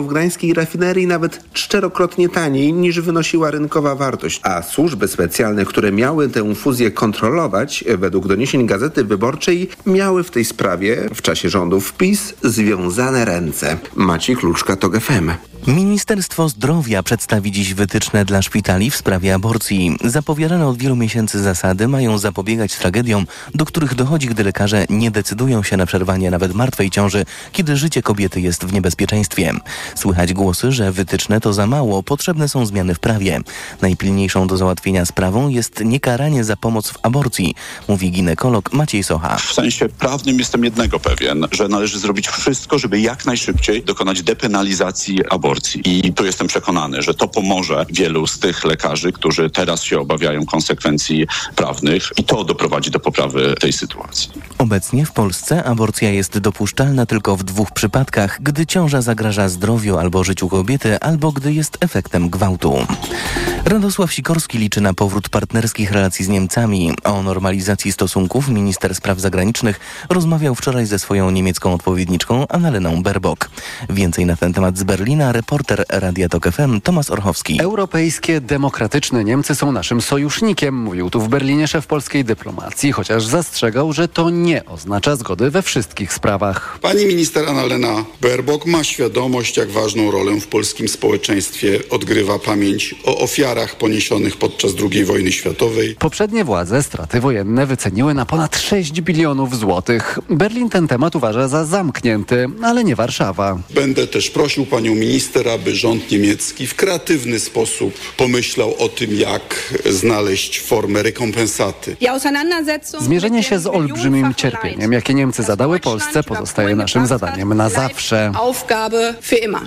w gdańskiej rafinerii nawet czterokrotnie taniej niż wynosiła rynkowa wartość, a służby specjalne, które miały tę fuzję kontrolować, według doniesień Gazety Wyborczej, miały w tej sprawie w czasie rządów PiS związane ręce. Maciej Kluczka, TOG FM. Ministerstwo Zdrowia przedstawi dziś wytyczne dla szpitali w sprawie aborcji. Zapowiadane od wielu miesięcy zasady mają zapobiegać tragediom, do których dochodzi, gdy lekarze nie decydują się na przerwanie nawet martwej ciąży, kiedy życie kobiety jest w niebezpieczeństwie. Słychać głosy, że wytyczne to za mało, potrzebne są zmiany w prawie. Najpilniejszą do załatwienia sprawą jest niekaranie za pomoc w aborcji, mówi ginekolog Maciej Socha. W sensie prawnym jestem jednego pewien, że należy zrobić wszystko, żeby jak najszybciej dokonać depenalizacji aborcji. I tu jestem przekonany, że to pomoże wielu z tych lekarzy, którzy teraz się obawiają konsekwencji prawnych i to doprowadzi do poprawy tej sytuacji. Obecnie w Polsce aborcja jest dopuszczalna tylko w dwóch przypadkach, gdy ciąża zagraża zdrowiu albo życiu kobiety, albo gdy jest efektem gwałtu. Radosław Sikorski liczy na powrót partnerskich relacji z Niemcami. O normalizacji stosunków minister spraw zagranicznych rozmawiał wczoraj ze swoją niemiecką odpowiedniczką Annaleną Berbok. Więcej na ten temat z Berlina reporter Radia Tok FM Tomasz Orchowski. Europejskie, demokratyczne Niemcy są naszym sojusznikiem, mówił tu w Berlinie szef polskiej dyplomacji, chociaż zastrzegał, że to nie oznacza zgody we wszystkich sprawach. Pani minister Annalena Baerbock ma świadomość, jak ważną rolę w polskim społeczeństwie odgrywa pamięć o ofiarach poniesionych podczas II wojny światowej. Poprzednie władze straty wojenne wyceniły na ponad 6 bilionów złotych. Berlin ten temat uważa za zamknięty, ale nie Warszawa. Będę też prosił panią minister, aby rząd niemiecki w kreatywny sposób pomyślał o tym, jak znaleźć formę rekompensaty. Zmierzenie się z olbrzymim cierpieniem, jakie Niemcy zadały Polsce, pozostaje naszym zadaniem na zawsze.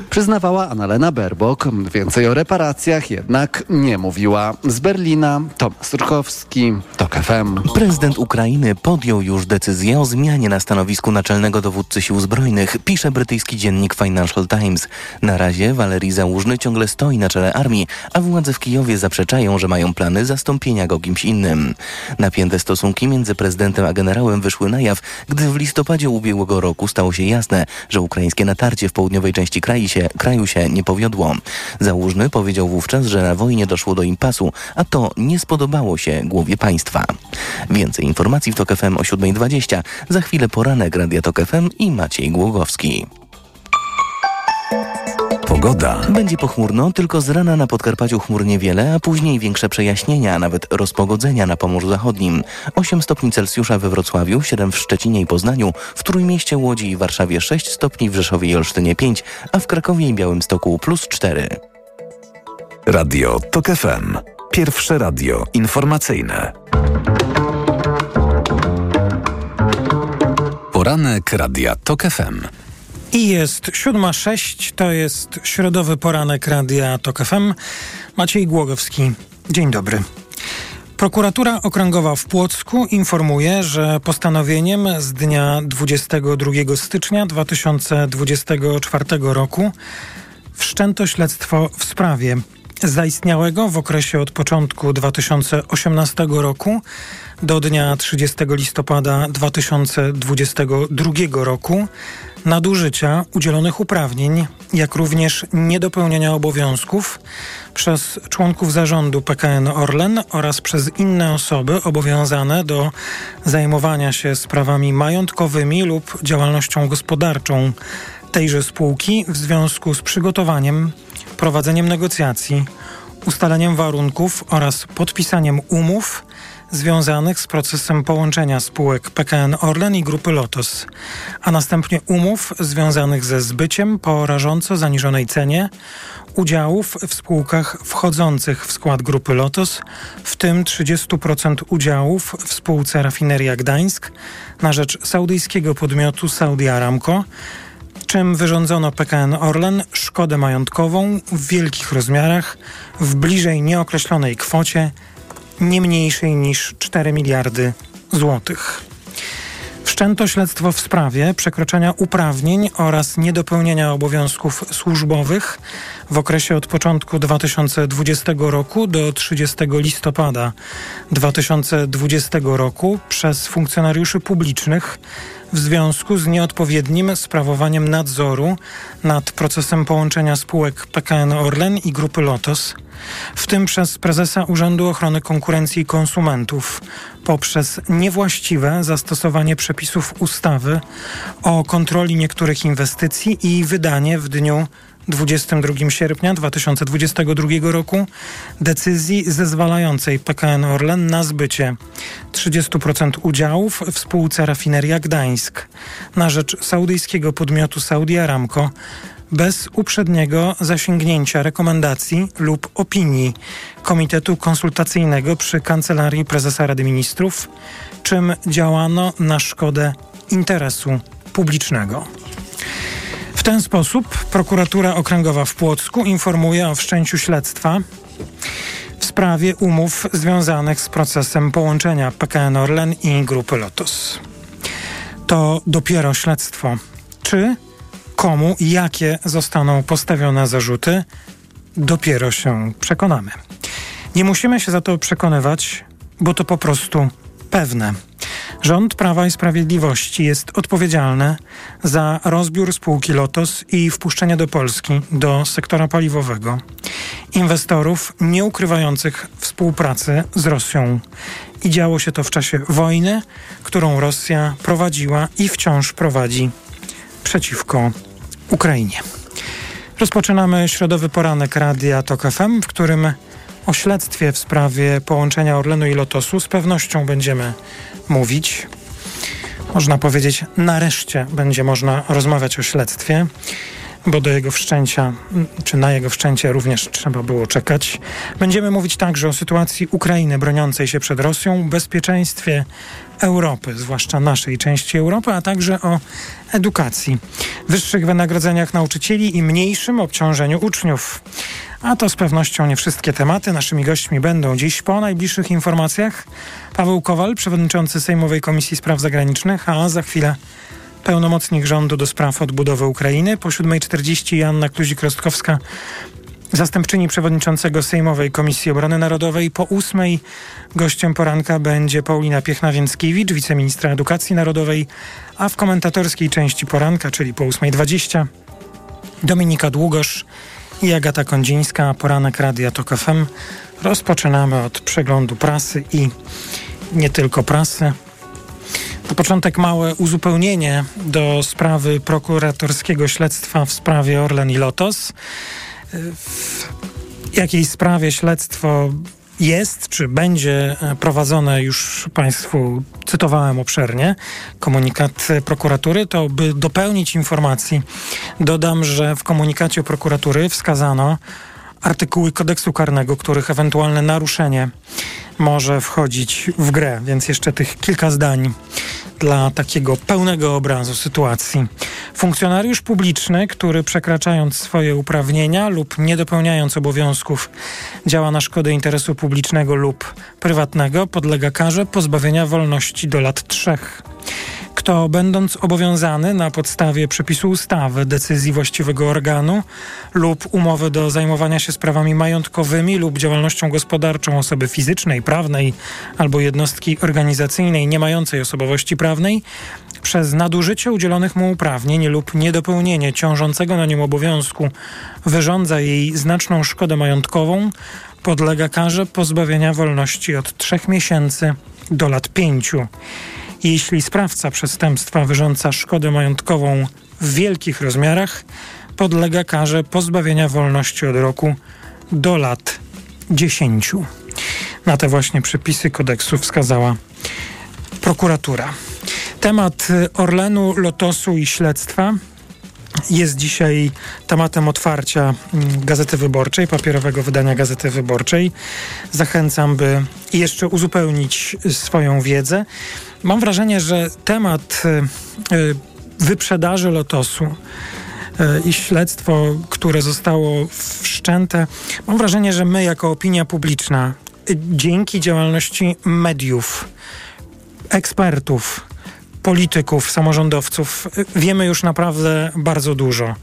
Przyznawała Annalena Baerbock. Więcej o reparacjach jednak nie mówiła. Z Berlina Tomasz Surkowski, TOK FM. Prezydent Ukrainy podjął już decyzję o zmianie na stanowisku naczelnego dowódcy sił zbrojnych, pisze brytyjski dziennik Financial Times. Na razie Walerii Załużny ciągle stoi na czele armii, a władze w Kijowie zaprzeczają, że mają plany zastąpienia go kimś innym. Napięte stosunki między prezydentem a generałem wyszły na jaw, gdy w listopadzie ubiegłego roku stało się jasne, że ukraińskie natarcie w południowej części kraju się, kraju się nie powiodło. Załużny powiedział wówczas, że na wojnie doszło do impasu, a to nie spodobało się głowie państwa. Więcej informacji w TOK FM o 7.20. Za chwilę poranek Radia TOK FM i Maciej Głogowski. Pogoda. Będzie pochmurno, tylko z rana na Podkarpaciu chmur niewiele, a później większe przejaśnienia, a nawet rozpogodzenia na Pomorzu Zachodnim. 8 stopni Celsjusza we Wrocławiu, 7 w Szczecinie i Poznaniu, w Trójmieście, Łodzi i Warszawie 6 stopni, w Rzeszowie i Olsztynie 5, a w Krakowie i Białymstoku plus 4. Radio TOK FM. Pierwsze radio informacyjne. Poranek Radia TOK FM. I jest 7.06, to jest środowy poranek Radia TOK FM. Maciej Głogowski, dzień dobry. Prokuratura Okręgowa w Płocku informuje, że postanowieniem z dnia 22 stycznia 2024 roku wszczęto śledztwo w sprawie zaistniałego w okresie od początku 2018 roku do dnia 30 listopada 2022 roku. Nadużycia udzielonych uprawnień, jak również niedopełniania obowiązków przez członków zarządu PKN Orlen oraz przez inne osoby obowiązane do zajmowania się sprawami majątkowymi lub działalnością gospodarczą tejże spółki w związku z przygotowaniem, prowadzeniem negocjacji, ustaleniem warunków oraz podpisaniem umów związanych z procesem połączenia spółek PKN Orlen i Grupy Lotos, a następnie umów związanych ze zbyciem po rażąco zaniżonej cenie udziałów w spółkach wchodzących w skład Grupy Lotos, w tym 30% udziałów w spółce Rafineria Gdańsk na rzecz saudyjskiego podmiotu Saudi Aramco, czym wyrządzono PKN Orlen szkodę majątkową w wielkich rozmiarach w bliżej nieokreślonej kwocie nie mniejszej niż 4 miliardy złotych. Wszczęto śledztwo w sprawie przekroczenia uprawnień oraz niedopełnienia obowiązków służbowych w okresie od początku 2020 roku do 30 listopada 2020 roku przez funkcjonariuszy publicznych w związku z nieodpowiednim sprawowaniem nadzoru nad procesem połączenia spółek PKN Orlen i Grupy Lotos, w tym przez prezesa Urzędu Ochrony Konkurencji i Konsumentów, poprzez niewłaściwe zastosowanie przepisów ustawy o kontroli niektórych inwestycji i wydanie w dniu 22 sierpnia 2022 roku decyzji zezwalającej PKN Orlen na zbycie 30% udziałów w spółce Rafineria Gdańsk. Na rzecz saudyjskiego podmiotu Saudi Aramco bez uprzedniego zasięgnięcia rekomendacji lub opinii Komitetu Konsultacyjnego przy Kancelarii Prezesa Rady Ministrów, czym działano na szkodę interesu publicznego ten sposób prokuratura okręgowa w Płocku informuje o wszczęciu śledztwa w sprawie umów związanych z procesem połączenia PKN Orlen i grupy Lotos. To dopiero śledztwo. Czy, komu i jakie zostaną postawione zarzuty, dopiero się przekonamy. Nie musimy się za to przekonywać, bo to po prostu pewne. Rząd Prawa i Sprawiedliwości jest odpowiedzialny za rozbiór spółki Lotos i wpuszczenie do Polski, do sektora paliwowego, inwestorów nie ukrywających współpracy z Rosją. I działo się to w czasie wojny, którą Rosja prowadziła i wciąż prowadzi przeciwko Ukrainie. Rozpoczynamy środowy poranek Radia TOK FM, w którym o śledztwie w sprawie połączenia Orlenu i Lotosu z pewnością będziemy mówić. Można powiedzieć, nareszcie będzie można rozmawiać o śledztwie, bo do jego wszczęcia, czy na jego wszczęcie również trzeba było czekać. Będziemy mówić także o sytuacji Ukrainy broniącej się przed Rosją, bezpieczeństwie Europy, zwłaszcza naszej części Europy, a także o edukacji, wyższych wynagrodzeniach nauczycieli i mniejszym obciążeniu uczniów. A to z pewnością nie wszystkie tematy. Naszymi gośćmi będą dziś po najbliższych informacjach Paweł Kowal, przewodniczący Sejmowej Komisji Spraw Zagranicznych, a za chwilę pełnomocnik rządu do spraw odbudowy Ukrainy. Po 7.40 Janna Kluzik-Rostkowska, zastępczyni przewodniczącego Sejmowej Komisji Obrony Narodowej. Po 8.00 gościem poranka będzie Paulina Piechna-Więckiewicz, wiceministra edukacji narodowej, a w komentatorskiej części poranka, czyli po 8.20 Dominika Długosz, i Agata Kondzińska, poranek Radia TOK FM. Rozpoczynamy od przeglądu prasy i nie tylko prasy. Na początek małe uzupełnienie do sprawy prokuratorskiego śledztwa w sprawie Orlen i Lotos. W jakiej sprawie śledztwo jest, czy będzie e, prowadzone, już Państwu cytowałem obszernie, komunikat prokuratury, to by dopełnić informacji, dodam, że w komunikacie prokuratury wskazano artykuły kodeksu karnego, których ewentualne naruszenie może wchodzić w grę, więc jeszcze tych kilka zdań dla takiego pełnego obrazu sytuacji. Funkcjonariusz publiczny, który przekraczając swoje uprawnienia lub nie dopełniając obowiązków działa na szkodę interesu publicznego lub prywatnego, podlega karze pozbawienia wolności do lat trzech kto będąc obowiązany na podstawie przepisu ustawy, decyzji właściwego organu lub umowy do zajmowania się sprawami majątkowymi lub działalnością gospodarczą osoby fizycznej, prawnej albo jednostki organizacyjnej nie mającej osobowości prawnej, przez nadużycie udzielonych mu uprawnień lub niedopełnienie ciążącego na nim obowiązku wyrządza jej znaczną szkodę majątkową, podlega karze pozbawienia wolności od trzech miesięcy do lat pięciu jeśli sprawca przestępstwa wyrządza szkodę majątkową w wielkich rozmiarach, podlega karze pozbawienia wolności od roku do lat 10. Na te właśnie przepisy kodeksu wskazała prokuratura. Temat Orlenu, Lotosu i śledztwa jest dzisiaj tematem otwarcia mm, Gazety Wyborczej, papierowego wydania Gazety Wyborczej. Zachęcam, by jeszcze uzupełnić swoją wiedzę. Mam wrażenie, że temat y, y, wyprzedaży lotosu y, i śledztwo, które zostało wszczęte, mam wrażenie, że my jako opinia publiczna, dzięki działalności mediów, ekspertów, polityków, samorządowców wiemy już naprawdę bardzo dużo.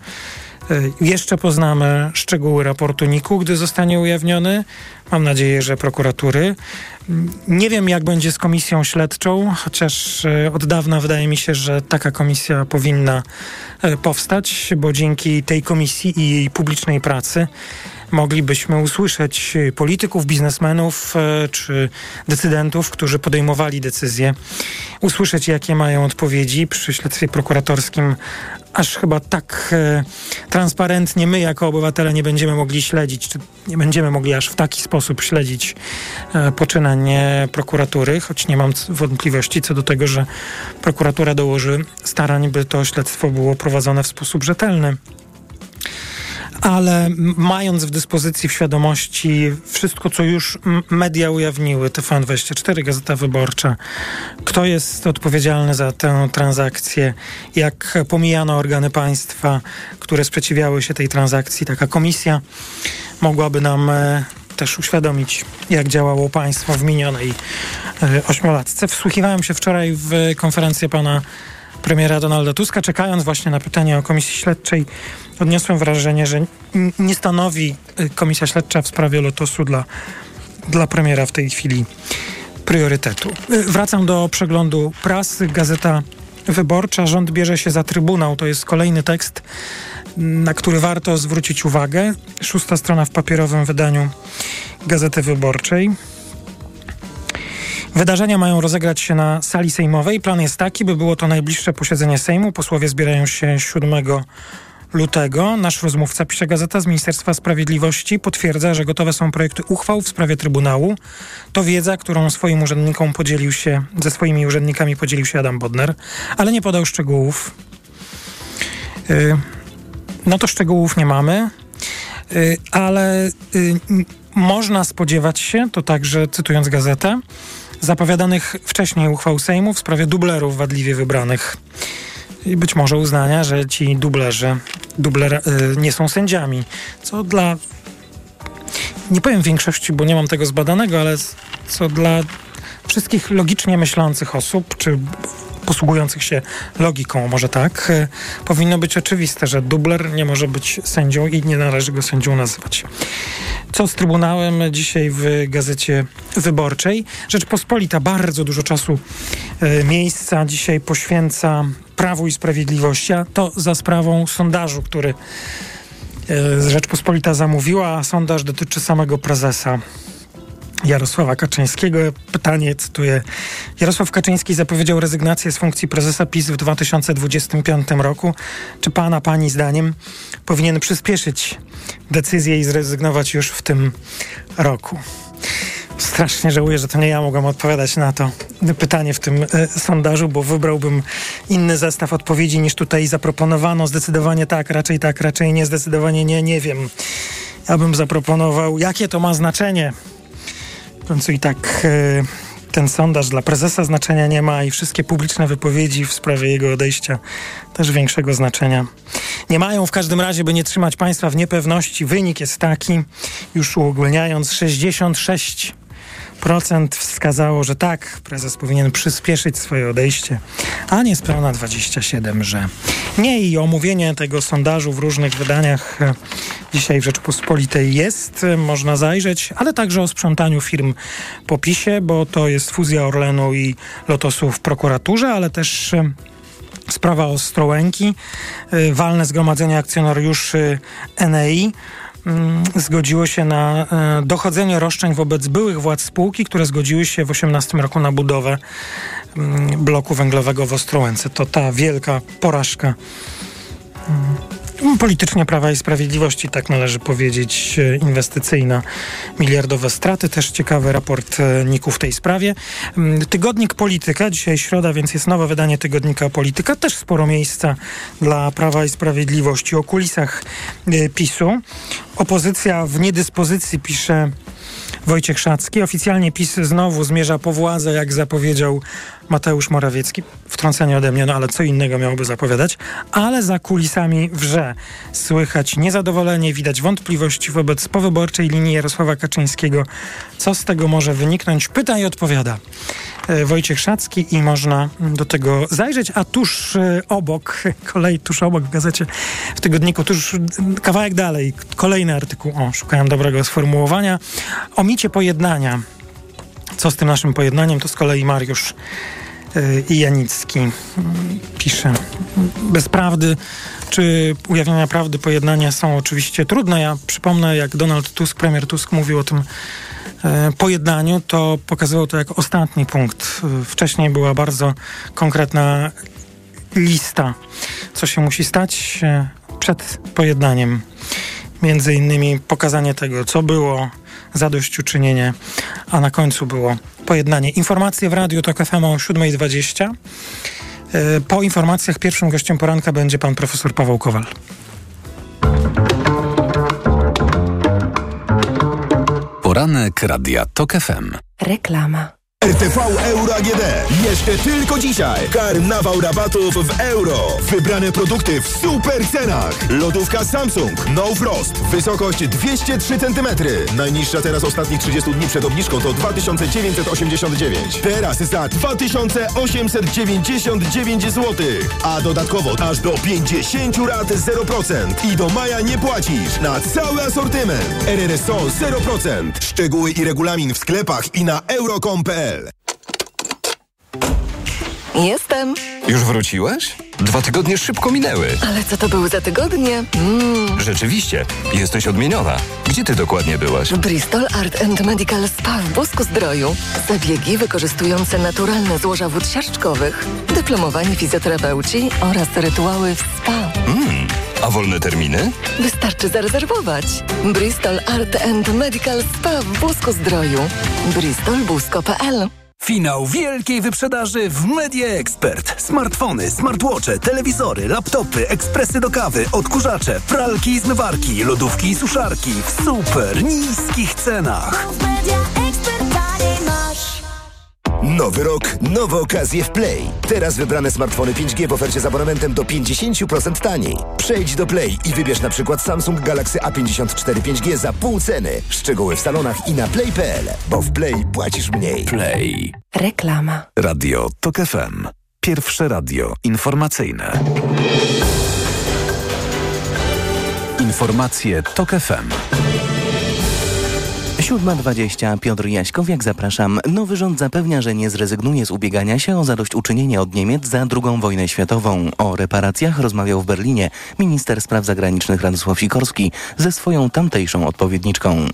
Jeszcze poznamy szczegóły raportu NIK-u, gdy zostanie ujawniony. Mam nadzieję, że prokuratury. Nie wiem, jak będzie z komisją śledczą, chociaż od dawna wydaje mi się, że taka komisja powinna powstać, bo dzięki tej komisji i jej publicznej pracy moglibyśmy usłyszeć polityków, biznesmenów e, czy decydentów, którzy podejmowali decyzje, usłyszeć jakie mają odpowiedzi przy śledztwie prokuratorskim, aż chyba tak e, transparentnie my jako obywatele nie będziemy mogli śledzić, czy nie będziemy mogli aż w taki sposób śledzić e, poczynań prokuratury, choć nie mam wątpliwości co do tego, że prokuratura dołoży starań, by to śledztwo było prowadzone w sposób rzetelny ale mając w dyspozycji, w świadomości wszystko, co już media ujawniły, TVN24, Gazeta Wyborcza, kto jest odpowiedzialny za tę transakcję, jak pomijano organy państwa, które sprzeciwiały się tej transakcji, taka komisja mogłaby nam e, też uświadomić, jak działało państwo w minionej e, ośmiolatce. Wsłuchiwałem się wczoraj w konferencję pana premiera Donalda Tuska, czekając właśnie na pytanie o komisji śledczej, odniosłem wrażenie, że nie stanowi y, komisja śledcza w sprawie Lotosu dla, dla premiera w tej chwili priorytetu. Y, wracam do przeglądu prasy. Gazeta Wyborcza. Rząd bierze się za Trybunał. To jest kolejny tekst, na który warto zwrócić uwagę. Szósta strona w papierowym wydaniu Gazety Wyborczej. Wydarzenia mają rozegrać się na sali sejmowej. Plan jest taki, by było to najbliższe posiedzenie Sejmu. Posłowie zbierają się 7 lutego. Nasz rozmówca, pisze Gazeta z Ministerstwa Sprawiedliwości, potwierdza, że gotowe są projekty uchwał w sprawie Trybunału. To wiedza, którą swoim urzędnikom podzielił się, ze swoimi urzędnikami podzielił się Adam Bodner, ale nie podał szczegółów. Yy, no to szczegółów nie mamy, yy, ale yy, można spodziewać się, to także cytując gazetę, zapowiadanych wcześniej uchwał Sejmu w sprawie dublerów wadliwie wybranych. I być może uznania, że ci dublerzy dubler, y, nie są sędziami, co dla nie powiem większości, bo nie mam tego zbadanego, ale co dla wszystkich logicznie myślących osób, czy posługujących się logiką, może tak, e, powinno być oczywiste, że dubler nie może być sędzią i nie należy go sędzią nazywać. Co z Trybunałem dzisiaj w Gazecie Wyborczej? Rzeczpospolita bardzo dużo czasu, e, miejsca dzisiaj poświęca Prawu i Sprawiedliwości, a to za sprawą sondażu, który e, Rzeczpospolita zamówiła, a sondaż dotyczy samego prezesa Jarosława Kaczyńskiego. Pytanie, cytuję. Jarosław Kaczyński zapowiedział rezygnację z funkcji prezesa PiS w 2025 roku. Czy pana, pani zdaniem powinien przyspieszyć decyzję i zrezygnować już w tym roku? Strasznie żałuję, że to nie ja mogłem odpowiadać na to pytanie w tym e, sondażu, bo wybrałbym inny zestaw odpowiedzi niż tutaj zaproponowano. Zdecydowanie tak, raczej tak, raczej nie, zdecydowanie nie, nie wiem. Ja bym zaproponował, jakie to ma znaczenie w końcu i tak e, ten sondaż dla prezesa znaczenia nie ma i wszystkie publiczne wypowiedzi w sprawie jego odejścia też większego znaczenia nie mają. W każdym razie, by nie trzymać państwa w niepewności, wynik jest taki, już uogólniając, 66 procent wskazało, że tak, prezes powinien przyspieszyć swoje odejście, a niespełna 27, że nie. I omówienie tego sondażu w różnych wydaniach e, dzisiaj w Rzeczpospolitej jest, e, można zajrzeć, ale także o sprzątaniu firm po PiSie, bo to jest fuzja Orlenu i Lotosu w prokuraturze, ale też e, sprawa Ostrołęki, walne zgromadzenie akcjonariuszy Enei, Mm, zgodziło się na e, dochodzenie roszczeń wobec byłych władz spółki, które zgodziły się w 2018 roku na budowę mm, bloku węglowego w Ostrołęce. To ta wielka porażka politycznie Prawa i Sprawiedliwości, tak należy powiedzieć, e, inwestycyjna, miliardowe straty. Też ciekawy raport e, NIK-u w tej sprawie. Mm, tygodnik Polityka, dzisiaj środa, więc jest nowe wydanie Tygodnika Polityka. Też sporo miejsca dla Prawa i Sprawiedliwości o kulisach e, PiSu. Opozycja w niedyspozycji pisze Wojciech Szacki. Oficjalnie PiS znowu zmierza po władzę, jak zapowiedział Mateusz Morawiecki. Wtrącenie ode mnie, no ale co innego miałby zapowiadać. Ale za kulisami wrze. Słychać niezadowolenie, widać wątpliwości wobec powyborczej linii Jarosława Kaczyńskiego. Co z tego może wyniknąć? Pyta i odpowiada. E, Wojciech Szacki i można do tego zajrzeć, a tuż e, obok, kolej tuż obok w gazecie w tygodniku, tuż kawałek dalej, kolejny artykuł, o, szukałem dobrego sformułowania, o micie pojednania. Co z tym naszym pojednaniem, to z kolei Mariusz e, i Janicki mm, pisze. Bez prawdy czy ujawnienia prawdy pojednania są oczywiście trudne. Ja przypomnę, jak Donald Tusk, premier Tusk mówił o tym E, pojednaniu, to pokazywał to jako ostatni punkt. Wcześniej była bardzo konkretna lista, co się musi stać przed pojednaniem. Między innymi pokazanie tego, co było, zadośćuczynienie, a na końcu było pojednanie. Informacje w Radiu TOK FM o 7.20. Po informacjach pierwszym gościem poranka będzie pan profesor Paweł Kowal. Poranek Radia TOK FM. Reklama. RTV Euro AGD. Jeszcze tylko dzisiaj. Karnawał rabatów w euro. Wybrane produkty w super cenach. Lodówka Samsung No Frost. Wysokość 203 cm. Najniższa teraz ostatnich 30 dni przed obniżką to 2989. Teraz za 2899 zł. A dodatkowo aż do 50 rat 0%. I do maja nie płacisz na cały asortyment. RRSO 0%. Szczegóły i regulamin w sklepach i na euro.com.pl Jestem. Już wróciłeś? Dwa tygodnie szybko minęły. Ale co to były za tygodnie? Mm. Rzeczywiście, jesteś odmieniona. Gdzie ty dokładnie byłaś? Bristol Art and Medical Spa w Bosku Zdroju. Zabiegi wykorzystujące naturalne złoża wód siarczkowych, dyplomowani fizjoterapeuci oraz rytuały w spa. Mm. A wolne terminy? Wystarczy zarezerwować. Bristol Art and Medical Spa w Bosku Zdroju. bristolbusko.pl Finał wielkiej wyprzedaży w Media Expert. Smartfony, smartwatche, telewizory, laptopy, ekspresy do kawy, odkurzacze, pralki i zmywarki, lodówki i suszarki w super niskich cenach. Nowy rok, nowe okazje w Play. Teraz wybrane smartfony 5G w ofercie z abonamentem do 50% taniej. Przejdź do Play i wybierz na przykład Samsung Galaxy A54 5G za pół ceny. Szczegóły w salonach i na play.pl, bo w Play płacisz mniej. Play. Reklama. Radio TOK FM. Pierwsze radio informacyjne. Informacje TOK FM. 7.20 Piotr Jaśkowiak, zapraszam. Nowy rząd zapewnia, że nie zrezygnuje z ubiegania się o zadośćuczynienie od Niemiec za II wojnę światową. O reparacjach rozmawiał w Berlinie minister spraw zagranicznych Radosław Sikorski ze swoją tamtejszą odpowiedniczką.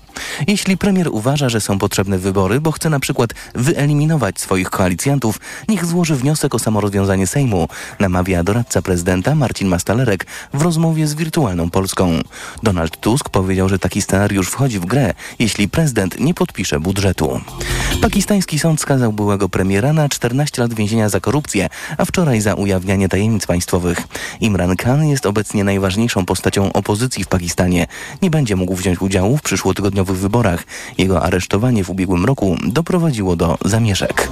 Jeśli premier uważa, że są potrzebne wybory, bo chce na przykład wyeliminować swoich koalicjantów, niech złoży wniosek o samorozwiązanie Sejmu, namawia doradca prezydenta Marcin Mastalerek w rozmowie z Wirtualną Polską. Donald Tusk powiedział, że taki scenariusz wchodzi w grę, jeśli prezydent nie podpisze budżetu. Pakistański sąd skazał byłego premiera na 14 lat więzienia za korupcję, a wczoraj za ujawnianie tajemnic państwowych. Imran Khan jest obecnie najważniejszą postacią opozycji w Pakistanie. Nie będzie mógł wziąć udziału w przyszłotygodniowych wyborach. Jego aresztowanie w ubiegłym roku doprowadziło do zamieszek.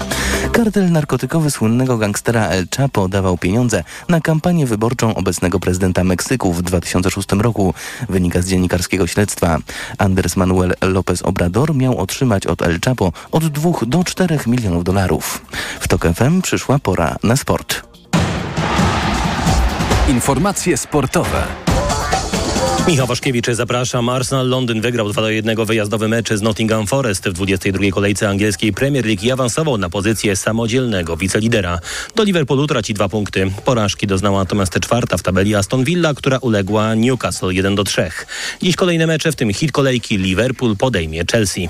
Kartel narkotykowy słynnego gangstera El Chapo dawał pieniądze na kampanię wyborczą obecnego prezydenta Meksyku w 2006 roku, wynika z dziennikarskiego śledztwa. Andres Manuel López Obrador miał otrzymać od El Chapo od 2 do 4 milionów dolarów. W TOK FM przyszła pora na sport. Informacje sportowe. Michał Waszkiewicz, zapraszam. Arsenal Londyn wygrał 2-1 wyjazdowy mecz z Nottingham Forest w 22 kolejce angielskiej Premier League i awansował na pozycję samodzielnego wicelidera. Do Liverpoolu traci dwa punkty. Porażki doznała natomiast czwarta w tabeli Aston Villa, która uległa Newcastle 1-3. Dziś kolejne mecze, w tym hit kolejki Liverpool podejmie Chelsea.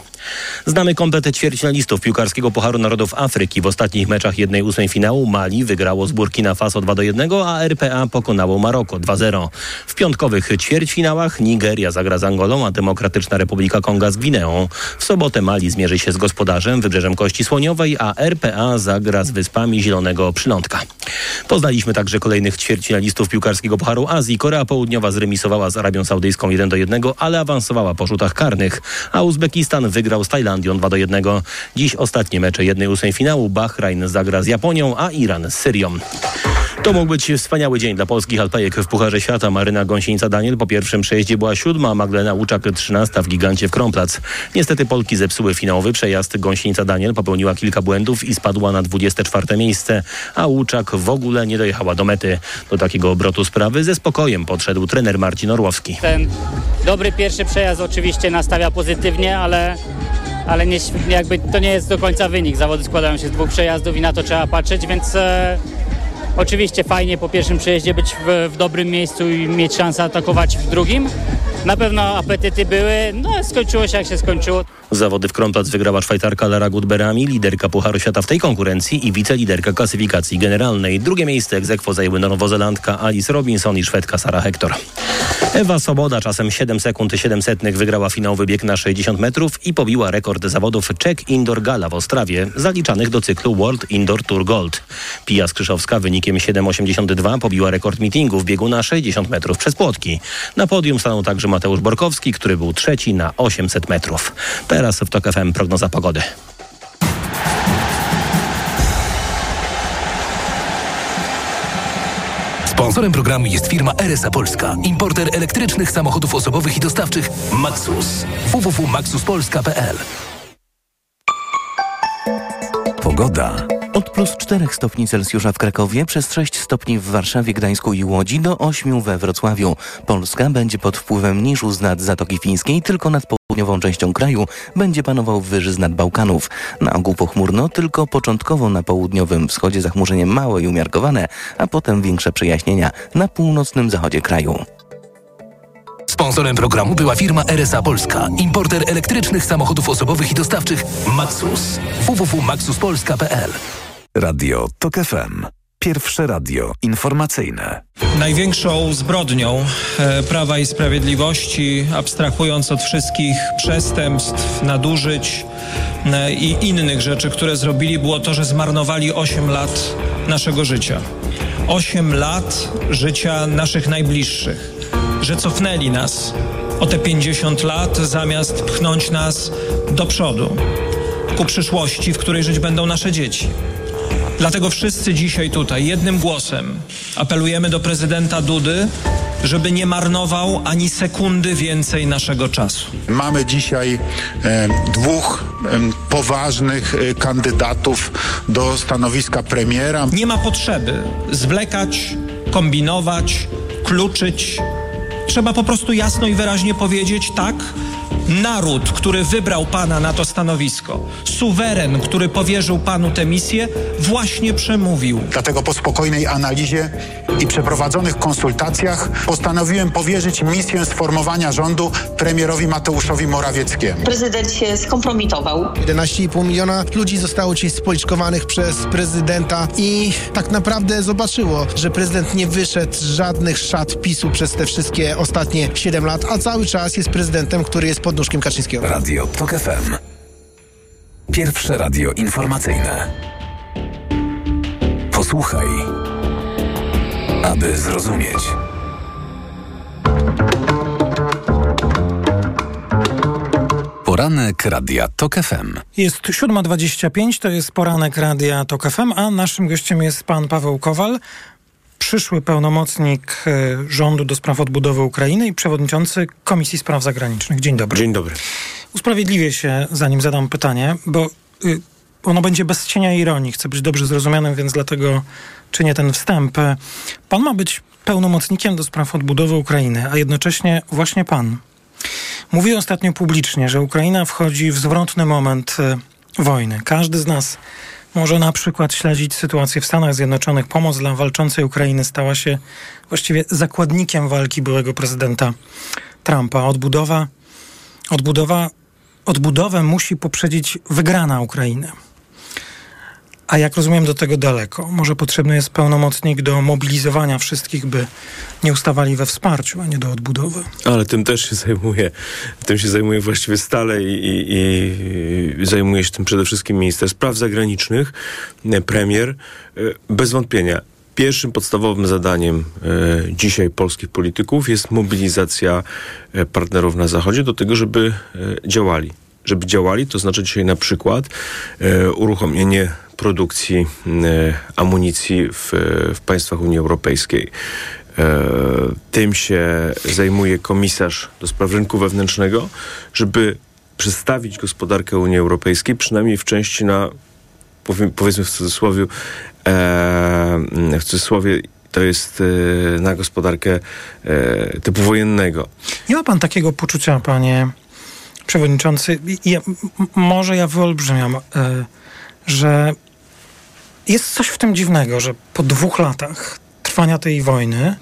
Znamy kompletę ćwierćfinalistów piłkarskiego Pucharu Narodów Afryki. W ostatnich meczach 1-8 finału Mali wygrało z Burkina Faso 2-1, a RPA pokonało Maroko 2-0. W piątkowych ćwierćfinałach ćwierćfinałach Nigeria zagra z Angolą, a Demokratyczna Republika Konga z Gwineą. W sobotę Mali zmierzy się z gospodarzem Wybrzeżem Kości Słoniowej, a RPA zagra z Wyspami Zielonego Przylądka. Poznaliśmy także kolejnych ćwierćfinalistów piłkarskiego Pucharu Azji. Korea Południowa zremisowała z Arabią Saudyjską 1 do 1, ale awansowała po rzutach karnych, a Uzbekistan wygrał z Tajlandią 2 do 1. Dziś ostatnie mecze jednej ósmej finału. Bahrain zagra z Japonią, a Iran z Syrią. To mógł być wspaniały dzień dla polskich alpejek w Pucharze Świata. Maryna Gąsienica-Daniel po pierwszym przejeździe była siódma, Magdalena Łuczak trzynasta w gigancie w Kromplac. Niestety Polki zepsuły finałowy przejazd. Gąsienica-Daniel popełniła kilka błędów i spadła na 24 miejsce, a Łuczak w ogóle nie dojechała do mety. Do takiego obrotu sprawy ze spokojem podszedł trener Marcin Orłowski. Ten dobry pierwszy przejazd oczywiście nastawia pozytywnie, ale ale nie, jakby to nie jest do końca wynik. Zawody składają się z dwóch przejazdów i na to trzeba patrzeć, więc e, Oczywiście fajnie po pierwszym przejeździe być w, w, dobrym miejscu i mieć szansę atakować w drugim. Na pewno apetyty były, no skończyło się jak się skończyło. Zawody w Kronplac wygrała Szwajcarka Lara Gutberami, liderka Pucharu Świata w tej konkurencji i wiceliderka klasyfikacji generalnej. Drugie miejsce egzekwo zajęły nowozelandka Alice Robinson i Szwedka Sara Hector. Ewa Soboda czasem 7 sekund 700 wygrała finałowy bieg na 60 metrów i pobiła rekord zawodów Czech Indoor Gala w Ostrawie, zaliczanych do cyklu World Indoor Tour Gold. Pija Skrzyszowska wynikiem 7,82 pobiła rekord meetingu w biegu na 60 metrów przez płotki. Na podium stanął także Mateusz Borkowski, który był trzeci na 800 metrów. Teraz w TOK FM prognoza pogody. Sponsorem programu jest firma RSA Polska, importer elektrycznych samochodów osobowych i dostawczych Maxus. www.maxuspolska.pl Pogoda. Od plus 4 stopni Celsjusza w Krakowie, przez 6 stopni w Warszawie, Gdańsku i Łodzi do 8 we Wrocławiu. Polska będzie pod wpływem niżu z nad Zatoki Fińskiej, tylko nad południową częścią kraju będzie panował wyży z nad Bałkanów. Na ogół pochmurno, tylko początkowo na południowym wschodzie zachmurzenie małe i umiarkowane, a potem większe przejaśnienia na północnym zachodzie kraju. Sponsorem programu była firma RSA Polska, importer elektrycznych samochodów osobowych i dostawczych Maxus. www.maxuspolska.pl Radio TOK FM. Pierwsze radio informacyjne. Największą zbrodnią e, Prawa i Sprawiedliwości, abstrahując od wszystkich przestępstw, nadużyć e, i innych rzeczy, które zrobili, było to, że zmarnowali 8 lat naszego życia. 8 lat życia naszych najbliższych. Że cofnęli nas o te 50 lat, zamiast pchnąć nas do przodu, ku przyszłości, w której żyć będą nasze dzieci. Dlatego wszyscy dzisiaj tutaj jednym głosem apelujemy do prezydenta Dudy, żeby nie marnował ani sekundy więcej naszego czasu. Mamy dzisiaj e, dwóch e, poważnych e, kandydatów do stanowiska premiera. Nie ma potrzeby zwlekać, kombinować, kluczyć. Trzeba po prostu jasno i wyraźnie powiedzieć tak Naród, który wybrał Pana na to stanowisko, suweren, który powierzył Panu tę misję, właśnie przemówił. Dlatego po spokojnej analizie i przeprowadzonych konsultacjach postanowiłem powierzyć misję sformowania rządu premierowi Mateuszowi Morawieckiemu. Prezydent się skompromitował. 11,5 miliona ludzi zostało ci spoliczkowanych przez prezydenta i tak naprawdę zobaczyło, że prezydent nie wyszedł z żadnych szat PiSu przez te wszystkie ostatnie 7 lat, a cały czas jest prezydentem, który jest pod nóżkiem Kaczyńskiego. Radio TOK FM. Pierwsze radio informacyjne. Posłuchaj, aby zrozumieć. Poranek Radia TOK FM. Jest 7.25, to jest poranek Radia TOK FM, a naszym gościem jest pan Paweł Kowal, przyszły pełnomocnik e, rządu do spraw odbudowy Ukrainy i przewodniczący Komisji Spraw Zagranicznych. Dzień dobry. Dzień dobry. Usprawiedliwię się, zanim zadam pytanie, bo y, ono będzie bez cienia ironii. Chcę być dobrze zrozumianym, więc dlatego czynię ten wstęp. Pan ma być pełnomocnikiem do spraw odbudowy Ukrainy, a jednocześnie właśnie pan mówi ostatnio publicznie, że Ukraina wchodzi w zwrotny moment y, wojny. Każdy z nas może na przykład śledzić sytuację w Stanach Zjednoczonych. Pomoc dla walczącej Ukrainy stała się właściwie zakładnikiem walki byłego prezydenta Trumpa. Odbudowa, odbudowa, odbudowę musi poprzedzić wygrana Ukrainy. A jak rozumiem, do tego daleko. Może potrzebny jest pełnomocnik do mobilizowania wszystkich, by nie ustawali we wsparciu, a nie do odbudowy. Ale tym też się zajmuje. Tym się zajmuje właściwie stale i, i, i zajmuje się tym przede wszystkim minister spraw zagranicznych, premier. Bez wątpienia pierwszym podstawowym zadaniem e, dzisiaj polskich polityków jest mobilizacja e, partnerów na Zachodzie do tego, żeby e, działali. Żeby działali, to znaczy dzisiaj na przykład e, uruchomienie produkcji e, amunicji w, w państwach Unii Europejskiej. E, tym się zajmuje komisarz do spraw rynku wewnętrznego, żeby przestawić gospodarkę Unii Europejskiej, przynajmniej w części na, powiedzmy w cudzysłowie, w cudzysłowie to jest na gospodarkę typu wojennego. Nie ma pan takiego poczucia, panie przewodniczący, ja, może ja wyolbrzymiam, że jest coś w tym dziwnego, że po dwóch latach trwania tej wojny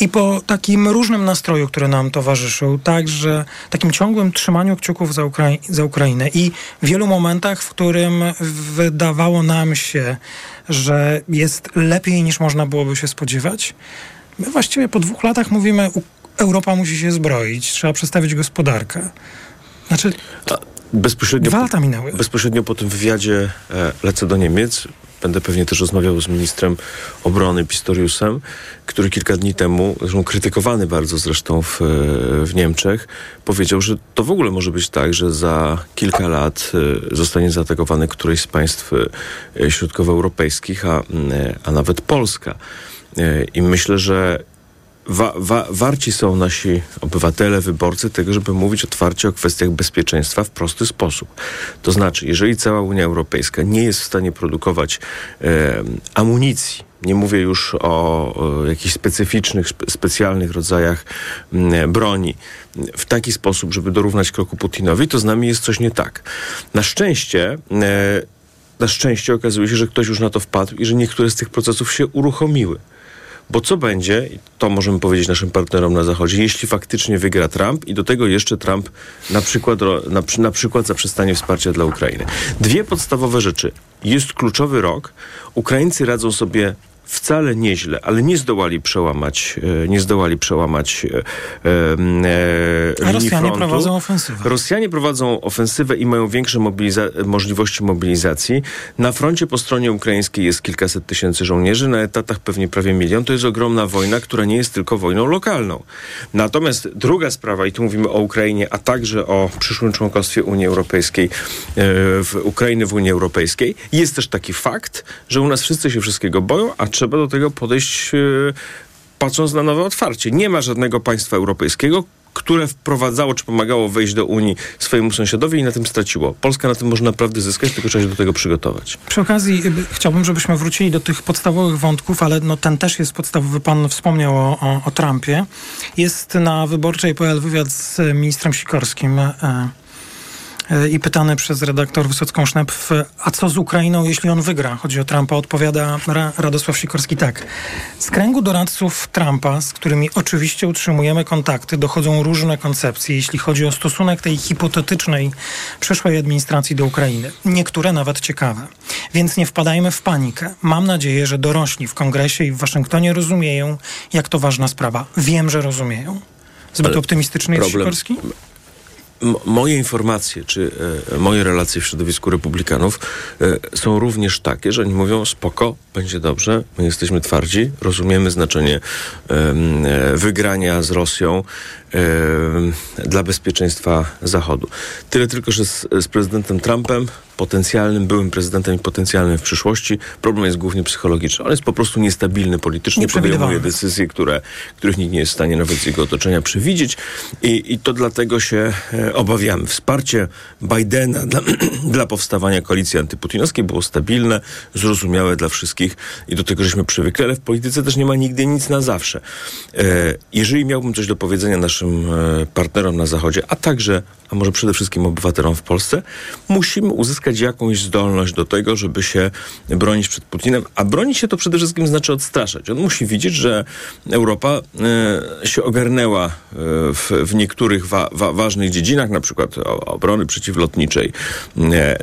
i po takim różnym nastroju, który nam towarzyszył, także takim ciągłym trzymaniu kciuków za, Ukrai za Ukrainę i wielu momentach, w którym wydawało nam się, że jest lepiej niż można byłoby się spodziewać, my właściwie po dwóch latach mówimy, Europa musi się zbroić, trzeba przestawić gospodarkę. Znaczy, bezpośrednio dwa lata minęły. Bezpośrednio po tym wywiadzie e, lecę do Niemiec. Będę pewnie też rozmawiał z ministrem obrony Pistoriusem, który kilka dni temu, zresztą krytykowany bardzo zresztą w, w Niemczech, powiedział, że to w ogóle może być tak, że za kilka lat e, zostanie zaatakowane któreś z państw e, środkowoeuropejskich, a, a nawet Polska. I myślę, że wa, wa, warci są nasi obywatele, wyborcy tego, żeby mówić otwarcie o kwestiach bezpieczeństwa w prosty sposób. To znaczy, jeżeli cała Unia Europejska nie jest w stanie produkować e, amunicji, nie mówię już o, o jakichś specyficznych, spe, specjalnych rodzajach m, broni w taki sposób, żeby dorównać kroku Putinowi, to z nami jest coś nie tak. Na szczęście e, na szczęście okazuje się, że ktoś już na to wpadł i że niektóre z tych procesów się uruchomiły. Bo co będzie, to możemy powiedzieć naszym partnerom na Zachodzie, jeśli faktycznie wygra Trump i do tego jeszcze Trump na przykład, na, na przykład zaprzestanie wsparcia dla Ukrainy. Dwie podstawowe rzeczy. Jest kluczowy rok. Ukraińcy radzą sobie wcale nieźle, ale nie zdołali przełamać, e, nie zdołali przełamać e, e, Rosjanie frontu. prowadzą ofensywę. Rosjanie prowadzą ofensywę i mają większe mobiliza- możliwości mobilizacji. Na froncie po stronie ukraińskiej jest kilkaset tysięcy żołnierzy, na etatach pewnie prawie milion. To jest ogromna wojna, która nie jest tylko wojną lokalną. Natomiast druga sprawa, i tu mówimy o Ukrainie, a także o przyszłym członkostwie Unii Europejskiej, e, w Ukrainy w Unii Europejskiej, jest też taki fakt, że u nas wszyscy się wszystkiego boją, a trzeba do tego podejść e, patrząc na nowe otwarcie. Nie ma żadnego państwa europejskiego, które wprowadzało czy pomagało wejść do Unii swojemu sąsiadowi i na tym straciło. Polska na tym może naprawdę zyskać, tylko trzeba się do tego przygotować. Przy okazji y, chciałbym, żebyśmy wrócili do tych podstawowych wątków, ale no, ten też jest podstawowy. Pan wspomniał o, o, o Trumpie. Jest na wyborczej.pl wywiad z ministrem Sikorskim. E, i pytany przez redaktor Wysocką Sznepf, a co z Ukrainą, jeśli on wygra? Chodzi o Trumpa. Odpowiada Radosław Sikorski tak. Z kręgu doradców Trumpa, z którymi oczywiście utrzymujemy kontakty, dochodzą różne koncepcje, jeśli chodzi o stosunek tej hipotetycznej przyszłej administracji do Ukrainy. Niektóre nawet ciekawe. Więc nie wpadajmy w panikę. Mam nadzieję, że dorośli w kongresie i w Waszyngtonie rozumieją, jak to ważna sprawa. Wiem, że rozumieją. Zbyt optymistyczny jest Sikorski? Moje informacje, czy e, moje relacje w środowisku republikanów e, są również takie, że oni mówią spoko, będzie dobrze, my jesteśmy twardzi, rozumiemy znaczenie e, wygrania z Rosją dla bezpieczeństwa Zachodu. Tyle tylko, że z, z prezydentem Trumpem potencjalnym, byłym prezydentem i potencjalnym w przyszłości. Problem jest głównie psychologiczny. On jest po prostu niestabilny politycznie, podejmuje decyzje, które, których nikt nie jest w stanie nawet z jego otoczenia przewidzieć i, i to dlatego się e, obawiamy. Wsparcie Bidena dla, dla powstawania koalicji antyputinowskiej było stabilne, zrozumiałe dla wszystkich i do tego żeśmy przywykli, ale w polityce też nie ma nigdy nic na zawsze. E, jeżeli miałbym coś do powiedzenia naszym naszym e, partnerom na Zachodzie, a także, a może przede wszystkim obywatelom w Polsce, musimy uzyskać jakąś zdolność do tego, żeby się bronić przed Putinem, a bronić się to przede wszystkim znaczy odstraszać. On musi widzieć, że Europa e, się ogarnęła e, w, w niektórych wa, wa, ważnych dziedzinach, na przykład obrony przeciwlotniczej,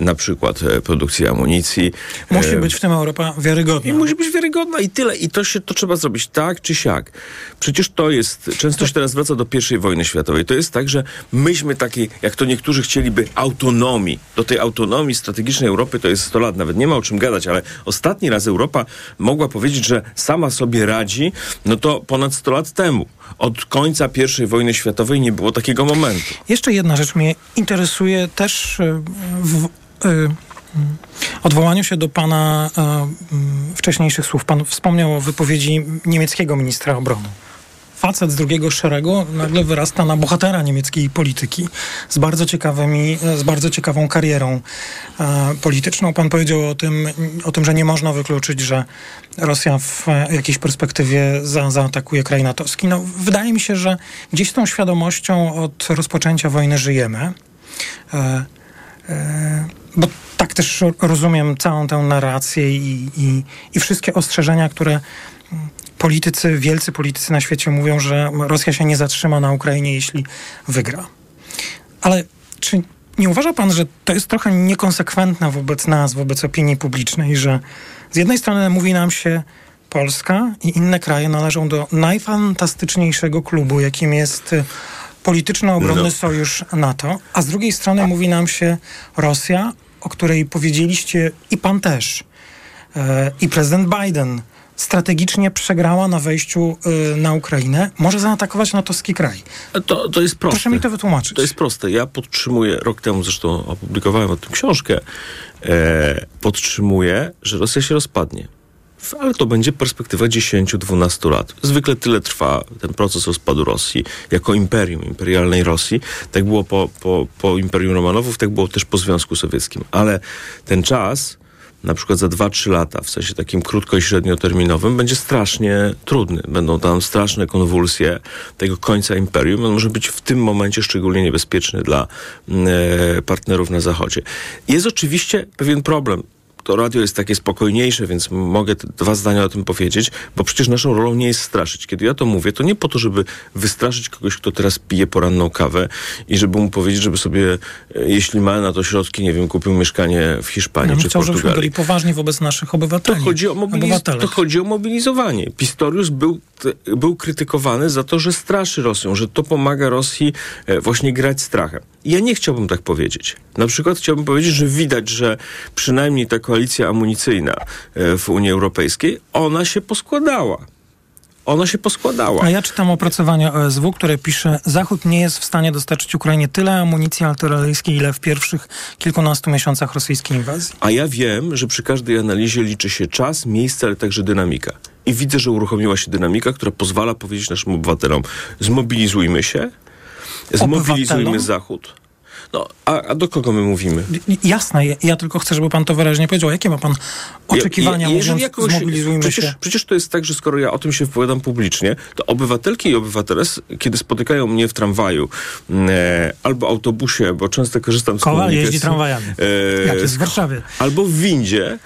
na przykład produkcji amunicji. Musi być w tym Europa wiarygodna. I musi być wiarygodna i tyle. I to się to trzeba zrobić tak czy siak. Przecież to jest, często się teraz wraca do I wojny światowej. To jest tak, że myśmy takiej, jak to niektórzy chcieliby, autonomii. Do tej autonomii strategicznej Europy to jest 100 lat, nawet nie ma o czym gadać, ale ostatni raz Europa mogła powiedzieć, że sama sobie radzi, no to ponad 100 lat temu. Od końca I wojny światowej nie było takiego momentu. Jeszcze jedna rzecz mnie interesuje też e, w, y odwołaniu się do pana e, wcześniejszych słów. Pan wspomniał o wypowiedzi niemieckiego ministra obrony facet z drugiego szeregu nagle wyrasta na bohatera niemieckiej polityki z bardzo ciekawymi, z bardzo ciekawą karierą e, polityczną. Pan powiedział o tym, o tym, że nie można wykluczyć, że Rosja w jakiejś perspektywie za, zaatakuje kraj natowski. No, wydaje mi się, że gdzieś tą świadomością od rozpoczęcia wojny żyjemy. E, e, bo tak też rozumiem całą tę narrację i, i, i wszystkie ostrzeżenia, które politycy, wielcy politycy na świecie mówią, że Rosja się nie zatrzyma na Ukrainie, jeśli wygra. Ale czy nie uważa pan, że to jest trochę niekonsekwentne wobec nas, wobec opinii publicznej, że z jednej strony mówi nam się, Polska i inne kraje należą do najfantastyczniejszego klubu, jakim jest polityczno-obronny no. sojusz NATO, a z drugiej strony mówi nam się Rosja, o której powiedzieliście i pan też, e, i prezydent Biden, strategicznie przegrała na wejściu y, na Ukrainę, może zaatakować natowski kraj. To, to jest proste. Proszę mi to wytłumaczyć. To jest proste. Ja podtrzymuję, rok temu zresztą opublikowałem o tym książkę, e, podtrzymuję, że Rosja się rozpadnie. Ale to będzie perspektywa 10-12 lat. Zwykle tyle trwa ten proces rozpadu Rosji jako imperium, imperialnej Rosji. Tak było po, po, po Imperium Romanowów, tak było też po Związku Sowieckim. Ale ten czas na przykład za 2-3 lata, w sensie takim krótko i średnioterminowym, będzie strasznie trudny. Będą tam straszne konwulsje tego końca imperium. On może być w tym momencie szczególnie niebezpieczny dla mm, e, partnerów na Zachodzie. Jest oczywiście pewien problem to radio jest takie spokojniejsze, więc mogę dwa zdania o tym powiedzieć, bo przecież naszą rolą nie jest straszyć. Kiedy ja to mówię, to nie po to, żeby wystraszyć kogoś, kto teraz pije poranną kawę i żeby mu powiedzieć, żeby sobie, e, jeśli ma na to środki, nie wiem, kupił mieszkanie w Hiszpanii ja czy chciał, Portugalii. byli poważni wobec naszych obywateli. To chodzi o, mobiliz- to chodzi o mobilizowanie. Pistorius był, był krytykowany za to, że straszy Rosją, że to pomaga Rosji e, właśnie grać strachem. Ja nie chciałbym tak powiedzieć. Na przykład chciałbym powiedzieć, że widać, że przynajmniej ta koalicja amunicyjna e, w Unii Europejskiej, ona się poskładała ona się poskładała. A ja czytam opracowanie OSW, które pisze, Zachód nie jest w stanie dostarczyć Ukrainie tyle amunicji artyleryjskiej, ile w pierwszych kilkunastu miesiącach rosyjskiej inwazji. A ja wiem, że przy każdej analizie liczy się czas, miejsce, ale także dynamika. I widzę, że uruchomiła się dynamika, która pozwala powiedzieć naszym obywatelom, zmobilizujmy się, zmobilizujmy Zachód no, a, a, do kogo my mówimy? Jasne, ja, ja, tylko chcę, żeby pan to wyraźnie powiedział. Jakie ma pan oczekiwania, ja, mówiąc, jakoś, zmobilizujmy przecież, się? Przecież to jest tak, że skoro ja o tym się wypowiadam publicznie, to obywatelki i obywatele, kiedy spotykają mnie w tramwaju mm, e, albo autobusie, bo często korzystam z Kowal jeździ tramwajami, e, jak jest w Warszawie. Albo w windzie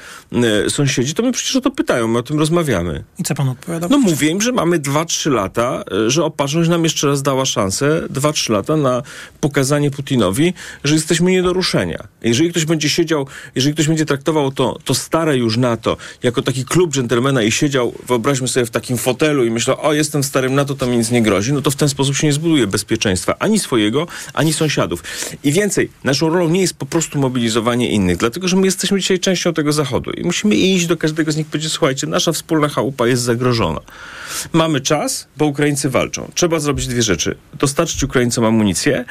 sąsiedzi, to mnie przecież o to pytają, my o tym rozmawiamy. I co pan odpowiada? No mówię im, że mamy 2-3 lata, e, że opatrzność nam jeszcze raz dała szansę, 2-3 lata na pokazanie Putinowi, że jesteśmy nie do ruszenia. Jeżeli ktoś będzie siedział, jeżeli ktoś będzie traktował to, to stare już NATO jako taki klub dżentelmena i siedział, wyobraźmy sobie, w takim fotelu i myślał, o jestem starym NATO, to mi nic nie grozi, no to w ten sposób się nie zbuduje bezpieczeństwa ani swojego, ani sąsiadów. I więcej, naszą rolą nie jest po prostu mobilizowanie innych, dlatego że my jesteśmy dzisiaj częścią tego Zachodu i musimy iść do każdego z nich i powiedzieć, słuchajcie, nasza wspólna chałupa jest zagrożona. Mamy czas, bo Ukraińcy walczą. Trzeba zrobić dwie rzeczy. Dostarczyć Ukraińcom amunicję,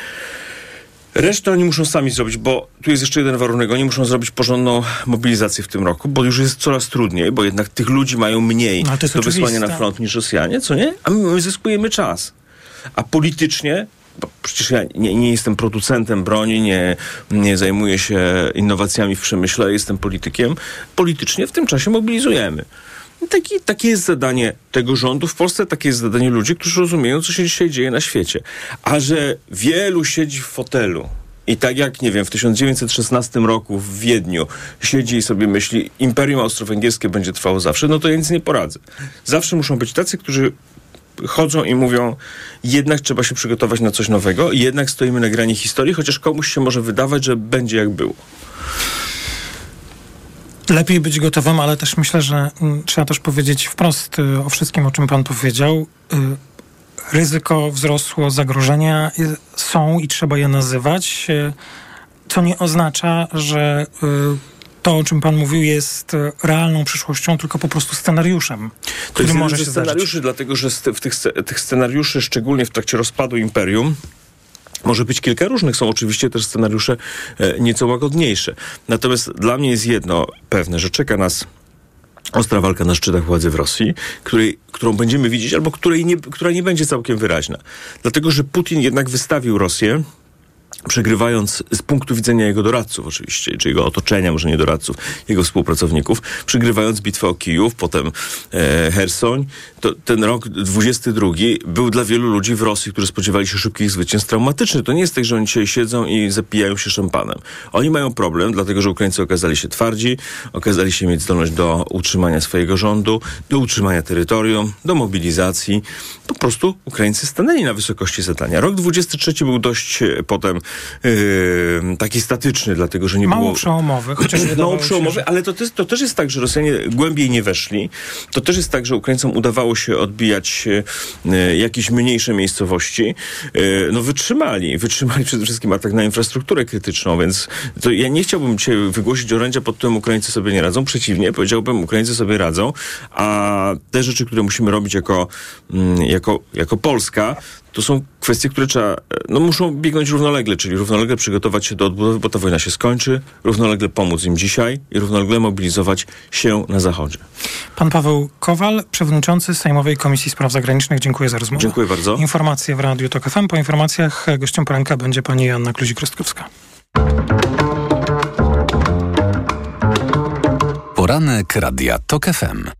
Resztę oni muszą sami zrobić, bo tu jest jeszcze jeden warunek. Oni muszą zrobić porządną mobilizację w tym roku, bo już jest coraz trudniej, bo jednak tych ludzi mają mniej no, do wysłania na front niż Rosjanie, co nie? A my, my zyskujemy czas. A politycznie bo przecież ja nie, nie, jestem producentem broni, nie, nie zajmuję się innowacjami w przemyśle, jestem politykiem. Politycznie w tym czasie mobilizujemy. Taki, takie jest zadanie tego rządu w Polsce, takie jest zadanie ludzi, którzy rozumieją, co się dzisiaj dzieje na świecie. A że wielu siedzi w fotelu, i tak jak, nie wiem, w 1916 roku w Wiedniu siedzi i sobie myśli, Imperium Austro-Węgierskie będzie trwało zawsze, no to ja nic nie poradzę. Zawsze muszą być tacy, którzy chodzą i mówią, jednak trzeba się przygotować na coś nowego, jednak stoimy na grani historii, chociaż komuś się może wydawać, że będzie jak było. Lepiej być gotowym, ale też myślę, że mm, trzeba też powiedzieć wprost y, o wszystkim, o czym pan powiedział. Y, ryzyko wzrosło, zagrożenia y, są i trzeba je nazywać, co nie oznacza, że to, o czym pan mówił, jest realną przyszłością, tylko po prostu scenariuszem, to który może się scenariuszy, zdarzyć. dlatego że w tych, tych scenariuszy, szczególnie w trakcie rozpadu imperium, może być kilka różnych, są oczywiście też scenariusze e, nieco łagodniejsze. Natomiast dla mnie jest jedno pewne, że czeka nas ostra walka na szczytach władzy w Rosji, której, którą będziemy widzieć, albo której nie, która nie będzie całkiem wyraźna. Dlatego, że Putin jednak wystawił Rosję przegrywając z punktu widzenia jego doradców oczywiście, czy jego otoczenia, może nie doradców, jego współpracowników, przegrywając bitwę o Kijów, potem e, Hersoń, to ten rok 22 był dla wielu ludzi w Rosji, którzy spodziewali się szybkich zwycięstw, traumatyczny. To nie jest tak, że oni dzisiaj siedzą i zapijają się szampanem. Oni mają problem, dlatego że Ukraińcy okazali się twardzi, okazali się mieć zdolność do utrzymania swojego rządu, do utrzymania terytorium, do mobilizacji. Po prostu Ukraińcy stanęli na wysokości zadania. Rok 23 był dość e, potem yy, taki statyczny, dlatego że nie Mało było... przełomowy, Mało przełomowy, ale to, też, to też jest tak, że Rosjanie głębiej nie weszli. To też jest tak, że Ukraińcom udawało się odbijać yy, jakieś mniejsze miejscowości. Yy, no wytrzymali. Wytrzymali przede wszystkim atak na infrastrukturę krytyczną, więc to ja nie chciałbym dzisiaj wygłosić orędzia pod tym Ukraińcy sobie nie radzą. Przeciwnie, powiedziałbym, Ukraińcy sobie radzą, a te rzeczy, które musimy robić jako, mm, jako, jako Polska, to są kwestie, które trzeba, no muszą biegnąć równolegle, czyli równolegle przygotować się do odbudowy, bo ta wojna się skończy, równolegle pomóc im dzisiaj i równolegle mobilizować się na Zachodzie. Pan Paweł Kowal, przewodniczący Sejmowej Komisji Spraw Zagranicznych, dziękuję za rozmowę. Dziękuję bardzo. Informacje w Radiu TOK FM. Po informacjach gościem poranka będzie pani Joanna Kluzik-Rostkowska. Poranek Radia TOK FM.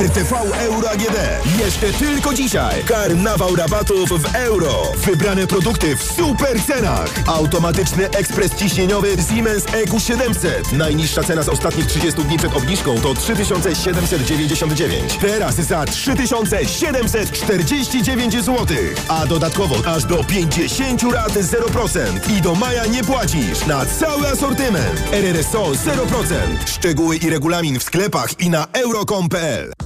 RTV Euro AGD. Jeszcze tylko dzisiaj. Karnawał rabatów w euro. Wybrane produkty w super cenach. Automatyczny ekspres ciśnieniowy Siemens EQ700. Najniższa cena z ostatnich 30 dni przed obniżką to 3799. Teraz za 3749 zł. A dodatkowo aż do 50 lat 0%. I do maja nie płacisz na cały asortyment. RRSO 0%. Szczegóły i regulamin w sklepach i na euro.com.pl.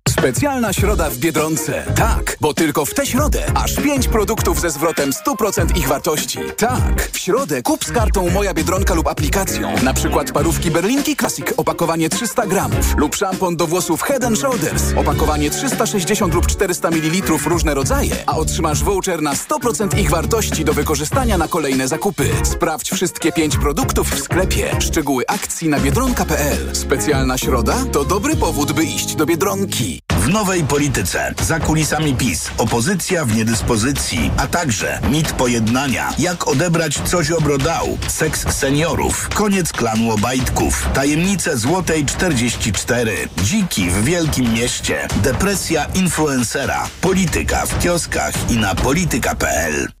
Specjalna środa w Biedronce. Tak, bo tylko w tę środę aż 5 produktów ze zwrotem 100% ich wartości. Tak, w środę kup z kartą Moja Biedronka lub aplikacją. Na przykład parówki Berlinki Classic, opakowanie 300 gramów lub szampon do włosów Head Shoulders, opakowanie 360 lub 400 ml różne rodzaje, a otrzymasz voucher na 100% ich wartości do wykorzystania na kolejne zakupy. Sprawdź wszystkie 5 produktów w sklepie. Szczegóły akcji na biedronka.pl. Specjalna środa to dobry powód, by iść do Biedronki. W nowej polityce, za kulisami PiS, opozycja w niedyspozycji, a także mit pojednania, jak odebrać coś obrodał, seks seniorów, koniec klanu Obajtków, tajemnice Złotej 44, dziki w wielkim mieście, depresja influencera, polityka w kioskach i na polityka.pl.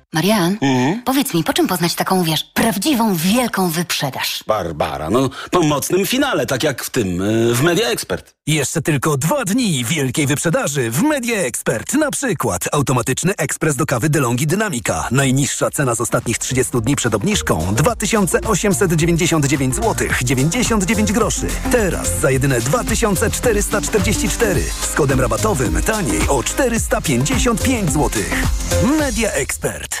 Marian, powiedz mi, po czym poznać taką, wiesz, prawdziwą, wielką wyprzedaż? Barbara, no po mocnym finale, tak jak w tym, y, w Media Expert. Jeszcze tylko dwa dni wielkiej wyprzedaży w Media Expert. Na przykład automatyczny ekspres do kawy DeLonghi Dynamica. Najniższa cena z ostatnich 30 dni przed obniżką 2899 zł 99 groszy. Teraz za jedyne 2444 z kodem rabatowym taniej o 455 zł. Media Expert.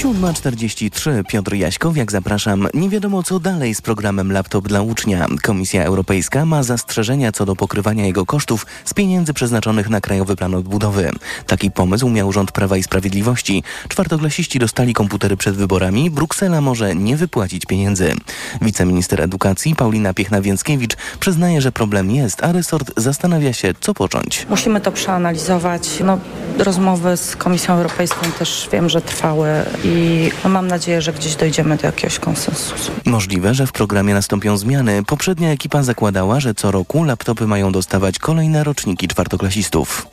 7.43 Piotr Jaśkowiak, zapraszam. Nie wiadomo co dalej z programem Laptop dla ucznia. Komisja Europejska ma zastrzeżenia co do pokrywania jego kosztów z pieniędzy przeznaczonych na Krajowy Plan Odbudowy. Taki pomysł miał rząd Prawa i Sprawiedliwości. Czwartoklasiści dostali komputery przed wyborami. Bruksela może nie wypłacić pieniędzy. Wiceminister Edukacji Paulina Piechna-Więckiewicz przyznaje, że problem jest, a resort zastanawia się, co począć. Musimy to przeanalizować. No, rozmowy z Komisją Europejską też wiem, że trwały i no, mam nadzieję, że gdzieś dojdziemy do jakiegoś konsensusu. Możliwe, że w programie nastąpią zmiany. Poprzednia ekipa zakładała, że co roku laptopy mają dostawać kolejne roczniki czwartoklasistów.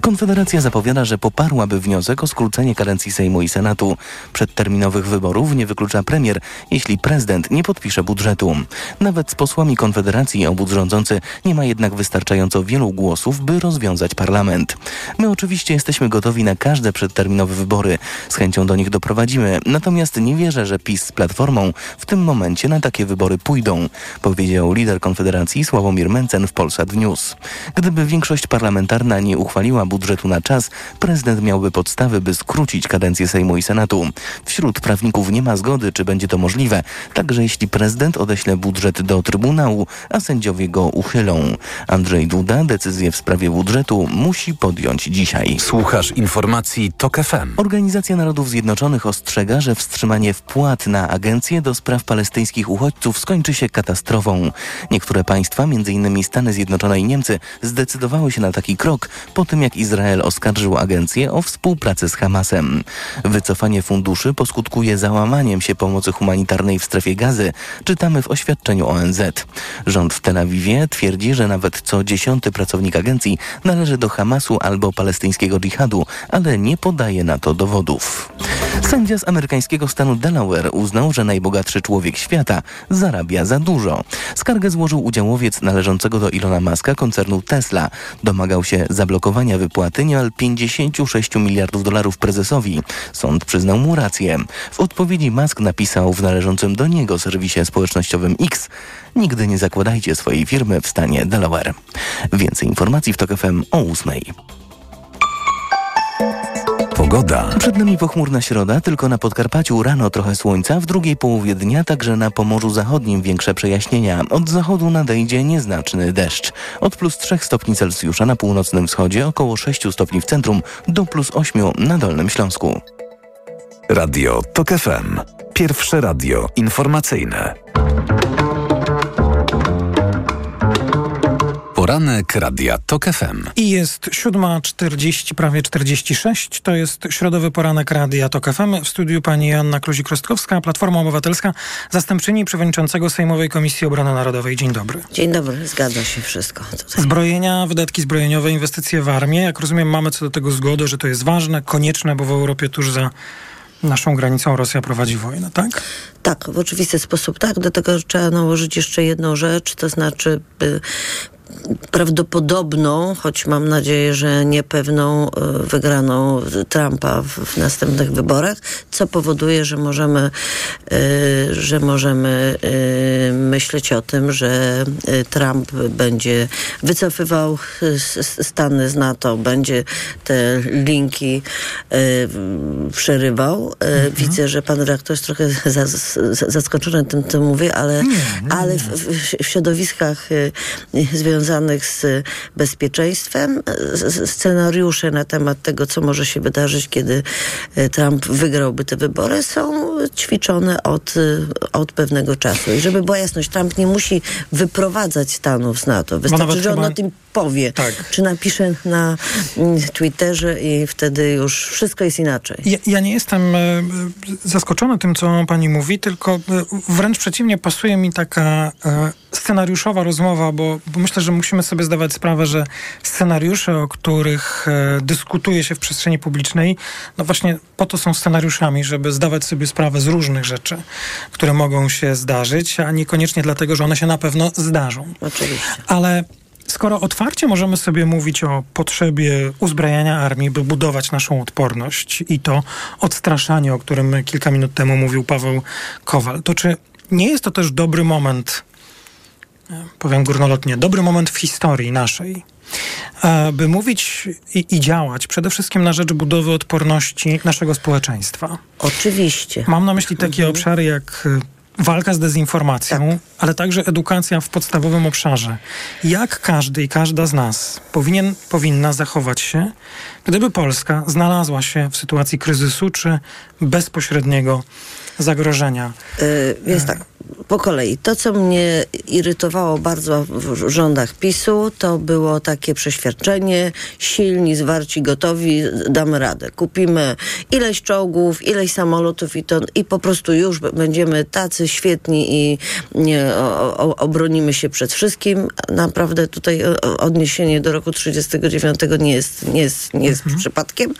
Konfederacja zapowiada, że poparłaby wniosek o skrócenie kadencji Sejmu i Senatu. Przedterminowych wyborów nie wyklucza premier, jeśli prezydent nie podpisze budżetu. Nawet z posłami Konfederacji obóz rządzący nie ma jednak wystarczająco wielu głosów, by rozwiązać parlament. My oczywiście jesteśmy gotowi na każde przedterminowe wybory. Z chęcią do nich doprowadzimy. Natomiast nie wierzę, że PiS z Platformą w tym momencie na takie wybory pójdą, powiedział lider Konfederacji Sławomir Mencen w Polsat News. Gdyby większość parlamentarna nie uchwaliła budżetu na czas, prezydent miałby podstawy, by skrócić kadencję Sejmu i Senatu. Wśród prawników nie ma zgody, czy będzie to możliwe, także jeśli prezydent odeśle budżet do Trybunału, a sędziowie go uchylą. Andrzej Duda decyzję w sprawie budżetu musi podjąć dzisiaj. Słuchasz informacji TOK FM. Organizacja Narodów Zjednoczonych ostrzega, że wstrzymanie wpłat na agencję do spraw palestyńskich uchodźców skończy się katastrofą. Niektóre państwa, m.in. Stany Zjednoczone i Niemcy, zdecydowały się na taki krok po tym, jak Izrael oskarżył agencję o współpracę z Hamasem. Wycofanie funduszy poskutkuje załamaniem się pomocy humanitarnej w strefie gazy, czytamy w oświadczeniu ONZ. Rząd w Tel Awiwie twierdzi, że nawet co dziesiąty pracownik agencji należy do Hamasu albo palestyńskiego dżihadu, ale nie podaje na to dowodów. Z amerykańskiego stanu Delaware uznał, że najbogatszy człowiek świata zarabia za dużo. Skargę złożył udziałowiec należącego do Ilona Maska koncernu Tesla. Domagał się zablokowania wypłaty niemal 56 miliardów dolarów prezesowi. Sąd przyznał mu rację. W odpowiedzi Musk napisał w należącym do niego serwisie społecznościowym X Nigdy nie zakładajcie swojej firmy w stanie Delaware. Więcej informacji w TOK FM o 8. Pogoda. Przed nami pochmurna środa, tylko na Podkarpaciu rano trochę słońca, w drugiej połowie dnia także na Pomorzu Zachodnim większe przejaśnienia. Od zachodu nadejdzie nieznaczny deszcz. Od plus 3 stopni Celsjusza na północnym wschodzie, około 6 stopni w centrum, do plus 8 na Dolnym Śląsku. Radio TOK FM. Pierwsze radio informacyjne. Poranek Radia TOK FM. I jest 7.40, prawie 46. To jest środowy poranek Radia TOK FM. W studiu pani Joanna Kluzik-Rostkowska, Platforma Obywatelska, zastępczyni przewodniczącego Sejmowej Komisji Obrony Narodowej. Dzień dobry. Dzień dobry, zgadza się wszystko. Tutaj. Zbrojenia, wydatki zbrojeniowe, inwestycje w armię. Jak rozumiem, mamy co do tego zgodę, że to jest ważne, konieczne, bo w Europie tuż za naszą granicą Rosja prowadzi wojnę, tak? Tak, w oczywisty sposób tak. Do tego trzeba nałożyć jeszcze jedną rzecz, to znaczy prawdopodobną, choć mam nadzieję, że niepewną e, wygraną Trumpa w, w następnych wyborach, co powoduje, że możemy, e, że możemy e, myśleć o tym, że Trump będzie wycofywał Stany z NATO, będzie te linki przerywał. Mhm. Widzę, że pan redaktor jest trochę zaskoczony tym, co mówię, ale, nie, nie, ale w, w środowiskach związanych z bezpieczeństwem. Scenariusze na temat tego, co może się wydarzyć, kiedy e, Trump wygrałby te wybory, są ćwiczone od, e, od pewnego czasu. I żeby była jasność, Trump nie musi wyprowadzać Stanów z NATO. Wystarczy, że on chyba... o tym powie, tak. czy napisze na mm, Twitterze i wtedy już wszystko jest inaczej. Ja, ja nie jestem e, zaskoczony tym, co pani mówi, tylko wręcz przeciwnie, pasuje mi taka scenariuszowa rozmowa, bo, bo, myślę, że musimy sobie zdawać sprawę, że scenariusze, o których e, dyskutuje się w przestrzeni publicznej, no właśnie po to są scenariuszami, żeby zdawać sobie sprawę z różnych rzeczy, które mogą się zdarzyć, a niekoniecznie dlatego, że one się na pewno zdarzą. Oczywiście. Ale Skoro otwarcie możemy sobie mówić o potrzebie uzbrajania armii, by budować naszą odporność i to odstraszanie, o którym kilka minut temu mówił Paweł Kowal, to czy nie jest to też dobry moment powiem górnolotnie, dobry moment w historii naszej, e, by mówić i, i, działać przede wszystkim na rzecz budowy odporności naszego społeczeństwa. Oczywiście. Mam na myśli takie mhm. obszary jak e, walka z dezinformacją, tak. ale także edukacja w podstawowym obszarze. Jak każdy i każda z nas powinien, powinna zachować się, gdyby Polska znalazła się w sytuacji kryzysu czy bezpośredniego zagrożenia? Yy, jest tak po kolei. To, co mnie irytowało bardzo w rządach PiSu, to było takie przeświadczenie, silni, zwarci, gotowi, damy radę. Kupimy ileś czołgów, ileś samolotów i, to, i po prostu już będziemy tacy świetni i nie, o, o, obronimy się przed wszystkim. Naprawdę tutaj odniesienie do roku 39 nie jest, nie jest, nie jest mhm. przypadkiem,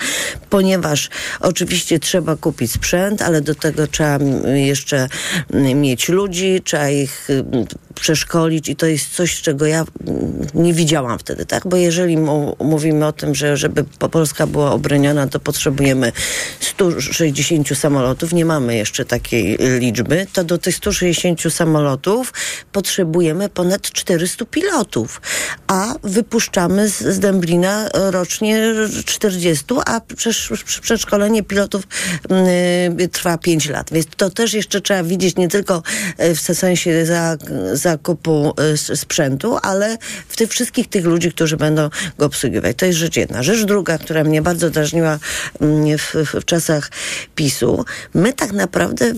ponieważ oczywiście trzeba kupić sprzęt, ale do tego trzeba jeszcze mieć ludzi, trzeba ich y, przeszkolić i to jest coś, czego ja nie widziałam wtedy, tak? Bo jeżeli mówimy o tym, że żeby Polska była obroniona, to potrzebujemy 160 samolotów, nie mamy jeszcze takiej liczby, to do tych 160 samolotów potrzebujemy ponad 400 pilotów, a wypuszczamy z, z Dęblina rocznie 40, a przeszkolenie pilotów y, trwa 5 lat. Więc to też jeszcze trzeba widzieć nie tylko e, w sensie za, zakupu e, sprzętu, ale w tych wszystkich tych ludzi, którzy będą go obsługiwać. To jest rzecz jedna. Rzecz druga, która mnie bardzo drażniła mm, w, w czasach PiSu, my tak naprawdę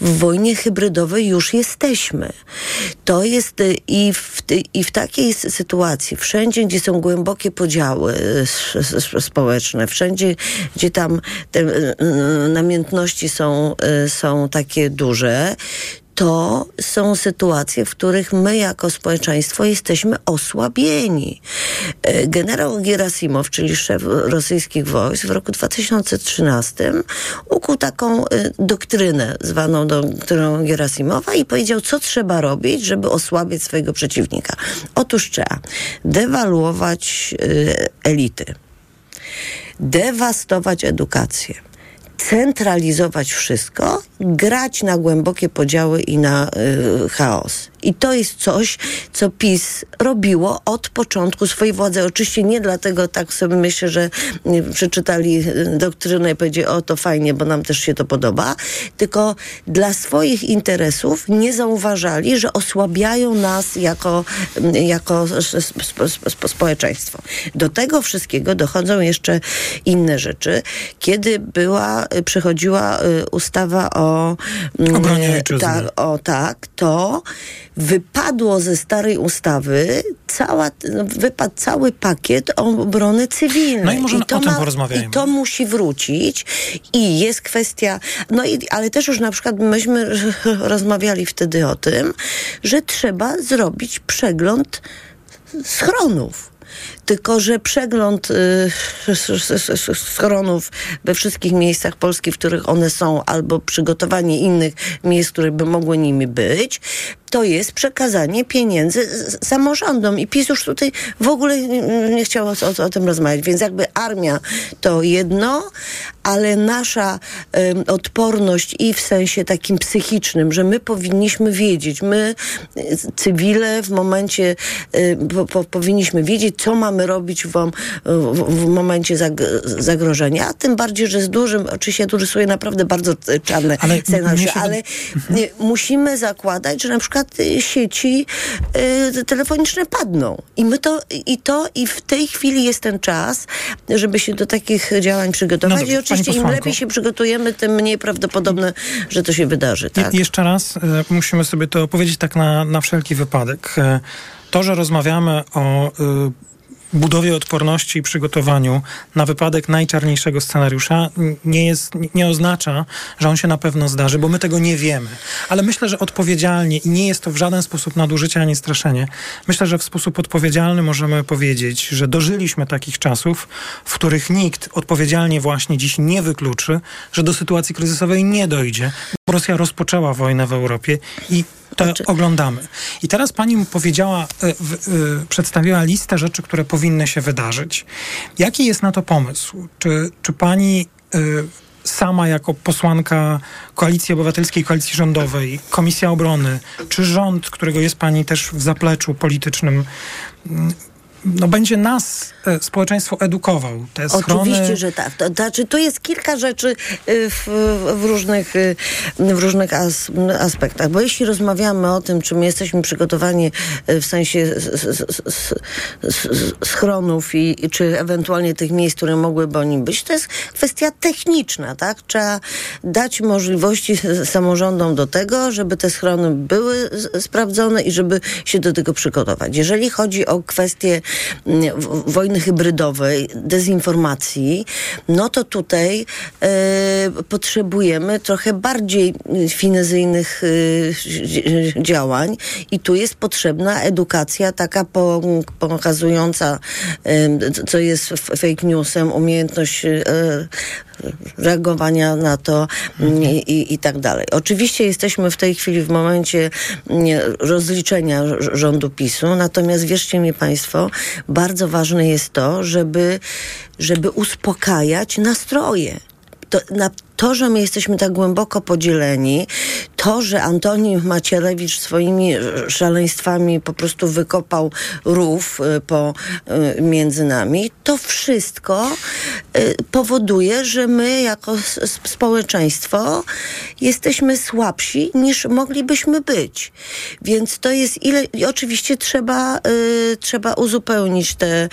w wojnie hybrydowej już jesteśmy. To jest e, i w, i w takiej sytuacji, wszędzie, gdzie są głębokie podziały społeczne, wszędzie, gdzie tam te namiętności są, są takie duże, to są sytuacje, w których my jako społeczeństwo jesteśmy osłabieni. E, generał Gerasimow, czyli szef rosyjskich wojsk w roku 2013 ukuł taką e, doktrynę zwaną doktryną Gerasimowa i powiedział, co trzeba robić, żeby osłabić swojego przeciwnika. Otóż trzeba dewaluować e, elity, dewastować edukację, centralizować wszystko, grać na głębokie podziały i na y, chaos. I to jest coś, co PiS robiło od początku swojej władzy. Oczywiście nie dlatego, tak sobie myślę, że przeczytali y, doktrynę i powiedzieli, o to fajnie, bo nam też się to podoba, tylko dla swoich interesów nie zauważali, że osłabiają nas jako, jako społeczeństwo. Do tego wszystkiego dochodzą jeszcze inne rzeczy. Kiedy była, y, przechodziła ustawa o obronie tak, o tak, to wypadło ze starej ustawy cała, no, wypadł cały pakiet obrony cywilnej. No i może I to o tym porozmawiajmy. I to musi wrócić i jest kwestia, no i, ale też już na przykład myśmy rozmawiali wtedy o tym, że trzeba zrobić przegląd schronów tylko że przegląd y, schronów we wszystkich miejscach Polski, w których one są, albo przygotowanie innych miejsc, które by mogły nimi być, to jest przekazanie pieniędzy samorządom. I PiS już tutaj w ogóle nie chciał o, o, o tym rozmawiać. Więc jakby armia to jedno, ale nasza odporność i w sensie takim psychicznym, że my powinniśmy wiedzieć, my cywile w momencie y, po, po, powinniśmy wiedzieć, co mamy robić w, w, momencie zag, zagrożenia, a tym bardziej, że z dużym, oczywiście tu rysuję naprawdę bardzo czarne ale scenariusze, ale mhm. musimy zakładać, że na przykład y, sieci y, telefoniczne padną. I my to, i to, i w tej chwili jest ten czas, żeby się do takich działań przygotować. No dobrze, I oczywiście im lepiej się przygotujemy, tym mniej prawdopodobne, że to się wydarzy. Tak? I, jeszcze raz y, musimy sobie to opowiedzieć tak na, na wszelki wypadek. Y, to, że rozmawiamy o y, budowie odporności i przygotowaniu na wypadek najczarniejszego scenariusza nie, jest, nie oznacza, że on się na pewno zdarzy, bo my tego nie wiemy. Ale myślę, że odpowiedzialnie i nie jest to w żaden sposób nadużycie ani straszenie. Myślę, że w sposób odpowiedzialny możemy powiedzieć, że dożyliśmy takich czasów, w których nikt odpowiedzialnie właśnie dziś nie wykluczy, że do sytuacji kryzysowej nie dojdzie. Rosja rozpoczęła wojnę w Europie i to znaczy... oglądamy. I teraz pani powiedziała, y, y, przedstawiła listę rzeczy, które powinny się wydarzyć. Jaki jest na to pomysł? Czy, czy pani sama jako posłanka Koalicji Obywatelskiej, Koalicji Rządowej, Komisja Obrony, czy rząd, którego jest pani też w zapleczu politycznym, no, będzie nas e, społeczeństwo edukował. Te schrony... Oczywiście, że tak. To, znaczy, to jest kilka rzeczy e, w, w różnych, e, w różnych as, aspektach. Bo jeśli rozmawiamy o tym, czy my jesteśmy przygotowani w sensie schronów i, czy ewentualnie tych miejsc, które mogłyby o nim być, to jest kwestia techniczna, tak? Trzeba dać możliwości samorządom do tego, żeby te schrony były sprawdzone i żeby się do tego przygotować. Jeżeli chodzi o kwestie wojny hybrydowej, dezinformacji, no to tutaj e, potrzebujemy trochę bardziej finezyjnych e, działań i tu jest potrzebna edukacja taka po, pokazująca, e, co jest fake newsem, umiejętność reagowania na to mhm. i, i tak dalej. Oczywiście jesteśmy w tej chwili w momencie rozliczenia rządu PiSu, natomiast wierzcie mi Państwo, bardzo ważne jest to, żeby, żeby uspokajać nastroje. To, na, to, że my jesteśmy tak głęboko podzieleni, to, że Antoni Macierewicz swoimi szaleństwami po prostu wykopał rów y, po, y, między nami, to wszystko powoduje, że my jako społeczeństwo jesteśmy słabsi niż moglibyśmy być. Więc to jest ile... I oczywiście trzeba, trzeba uzupełnić tę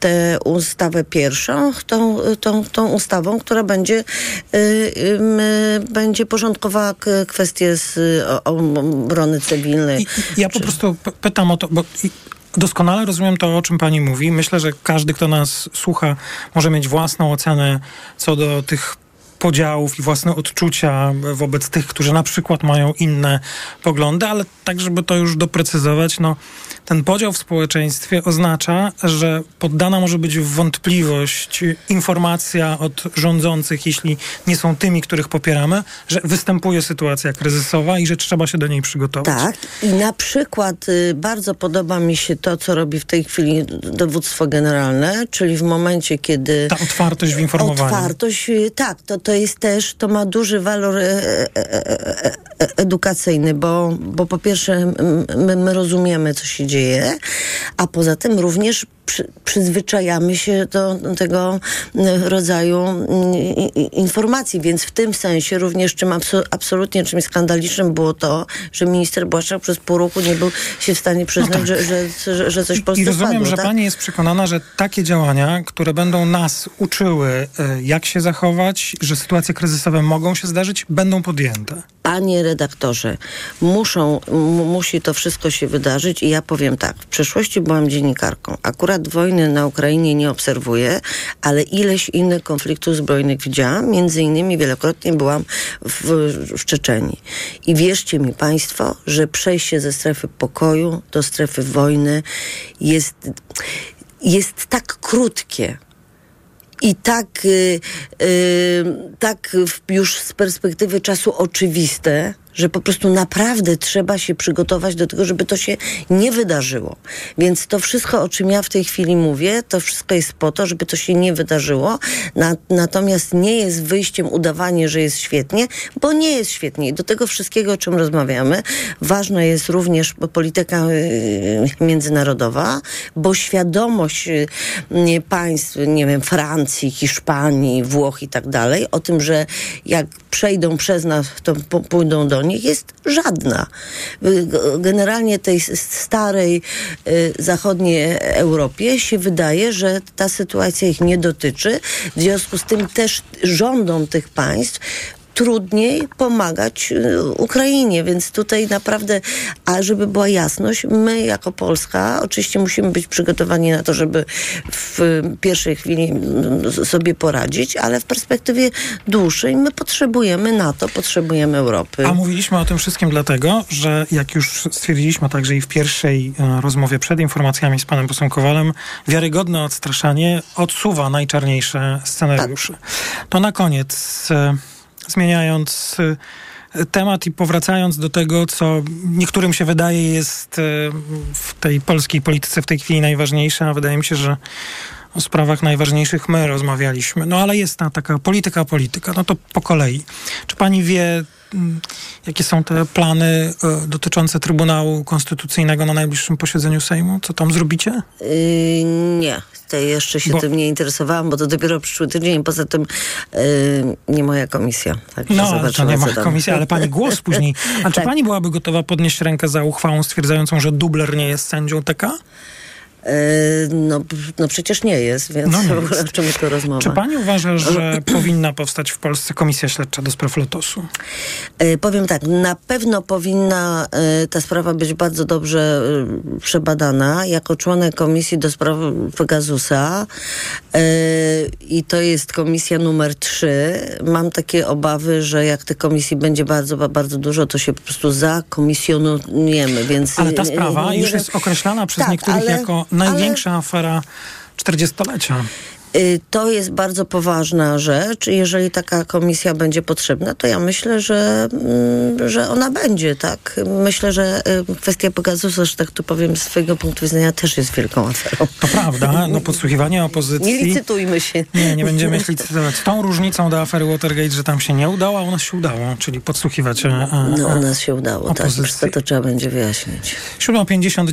te, ustawę pierwszą, tą, tą, tą ustawą, która będzie będzie porządkowała kwestie z obrony cywilnej. Ja po prostu pytam o to, bo doskonale rozumiem to, o czym pani mówi. Myślę, że każdy, kto nas słucha, może mieć własną ocenę co do tych podziałów i własne odczucia wobec tych, którzy na przykład mają inne poglądy, ale tak, żeby to już doprecyzować, no ten podział w społeczeństwie oznacza, że poddana może być w wątpliwość informacja od rządzących, jeśli nie są tymi, których popieramy, że występuje sytuacja kryzysowa i że trzeba się do niej przygotować. Tak. I na przykład y, bardzo podoba mi się to, co robi w tej chwili dowództwo generalne, czyli w momencie, kiedy... Ta otwartość w informowaniu. Otwartość, y, tak. To, to jest też, to ma duży walor e, e, e, edukacyjny, bo, bo po pierwsze my, my rozumiemy, co się dzieje, a poza tym również przy, przyzwyczajamy się do tego rodzaju informacji, więc w tym sensie również czym absolutnie czymś skandalicznym było to, że minister Błaszczak przez pół roku nie był się w stanie przyznać, no tak. że, że, że, że, coś Polsce I rozumiem, spadło, że tak? pani jest przekonana, że takie działania, które będą nas uczyły, e, jak się zachować, że sytuacje kryzysowe mogą się zdarzyć, będą podjęte. Panie redaktorze, muszą, musi to wszystko się wydarzyć i ja powiem tak, w przeszłości byłam dziennikarką. Akurat wojny na Ukrainie nie obserwuję, ale ileś innych konfliktów zbrojnych widziałam. Między innymi wielokrotnie byłam w, w Czeczeni. I wierzcie mi państwo, że przejście ze strefy pokoju do strefy wojny jest, jest tak krótkie i tak, y, y, tak już z perspektywy czasu oczywiste, że po prostu naprawdę trzeba się przygotować do tego, żeby to się nie wydarzyło. Więc to wszystko, o czym ja w tej chwili mówię, to wszystko jest po to, żeby to się nie wydarzyło. Na, natomiast nie jest wyjściem udawanie, że jest świetnie, bo nie jest świetnie. I do tego wszystkiego, o czym rozmawiamy, ważna jest również polityka y, międzynarodowa, bo świadomość y, państw, nie wiem, Francji, Hiszpanii, Włoch i tak dalej, o tym, że jak przejdą przez nas, to pójdą do nich, jest żadna. Y, generalnie tej starej zachodniej Europie się wydaje, że ta sytuacja ich nie dotyczy. W związku z tym też rządom tych państw trudniej pomagać y, Ukrainie, więc tutaj naprawdę, a żeby była jasność, my jako Polska oczywiście musimy być przygotowani na to, żeby w pierwszej chwili mm, sobie poradzić, ale w perspektywie dłuższej my potrzebujemy NATO, potrzebujemy Europy. A mówiliśmy o tym wszystkim dlatego, że jak już stwierdziliśmy także i w pierwszej e, rozmowie przed informacjami z panem posłem Kowalem, wiarygodne odstraszanie odsuwa najczarniejsze scenariusze. Tak. To na koniec e, zmieniając y, temat i powracając do tego, co niektórym się wydaje jest y, w tej polskiej polityce w tej chwili najważniejsze, a wydaje mi się, że o sprawach najważniejszych my rozmawialiśmy. No ale jest ta taka polityka, polityka. No to po kolei. Czy pani wie, mm, jakie są te plany y, dotyczące Trybunału Konstytucyjnego na najbliższym posiedzeniu Sejmu? Co tam zrobicie? Yy, nie tej jeszcze się bo... tym nie interesowałam, bo to dopiero przyszły tydzień. Poza tym yy, nie moja komisja. Tak no, to nie moja komisja, ale pani głos później. A czy tak. pani byłaby gotowa podnieść rękę za uchwałą stwierdzającą, że dubler nie jest sędzią TK? E, no, no przecież nie jest, więc no nie jest. o czym to rozmowa. Czy pani uważa, że powinna powstać w Polsce komisja śledcza do spraw lotosu? E, powiem tak, na pewno powinna e, ta sprawa być bardzo dobrze przebadana. Jako członek komisji do spraw Pegasusa i to jest komisja numer 3, mam takie obawy, że jak tych komisji będzie bardzo, bardzo dużo, to się po prostu zakomisjonujemy, więc... Ale ta sprawa nie, nie, już jest określana przez tak, niektórych ale... jako największa Ale... afera 40-lecia. Y, to jest bardzo poważna rzecz. Jeżeli taka komisja będzie potrzebna, to ja myślę, że, mm, że ona będzie, tak. Myślę, że y, kwestia Pegasusa, że tak tu powiem, z swojego punktu widzenia też jest wielką aferą. To prawda, no podsłuchiwanie opozycji... Nie licytujmy się. Nie, nie będziemy się licytować. Tą różnicą do afery Watergate, że tam się nie udało, a u nas się udało, czyli podsłuchiwać a, No u nas się udało, opozycji. tak. To, to trzeba będzie wyjaśnić. 7.59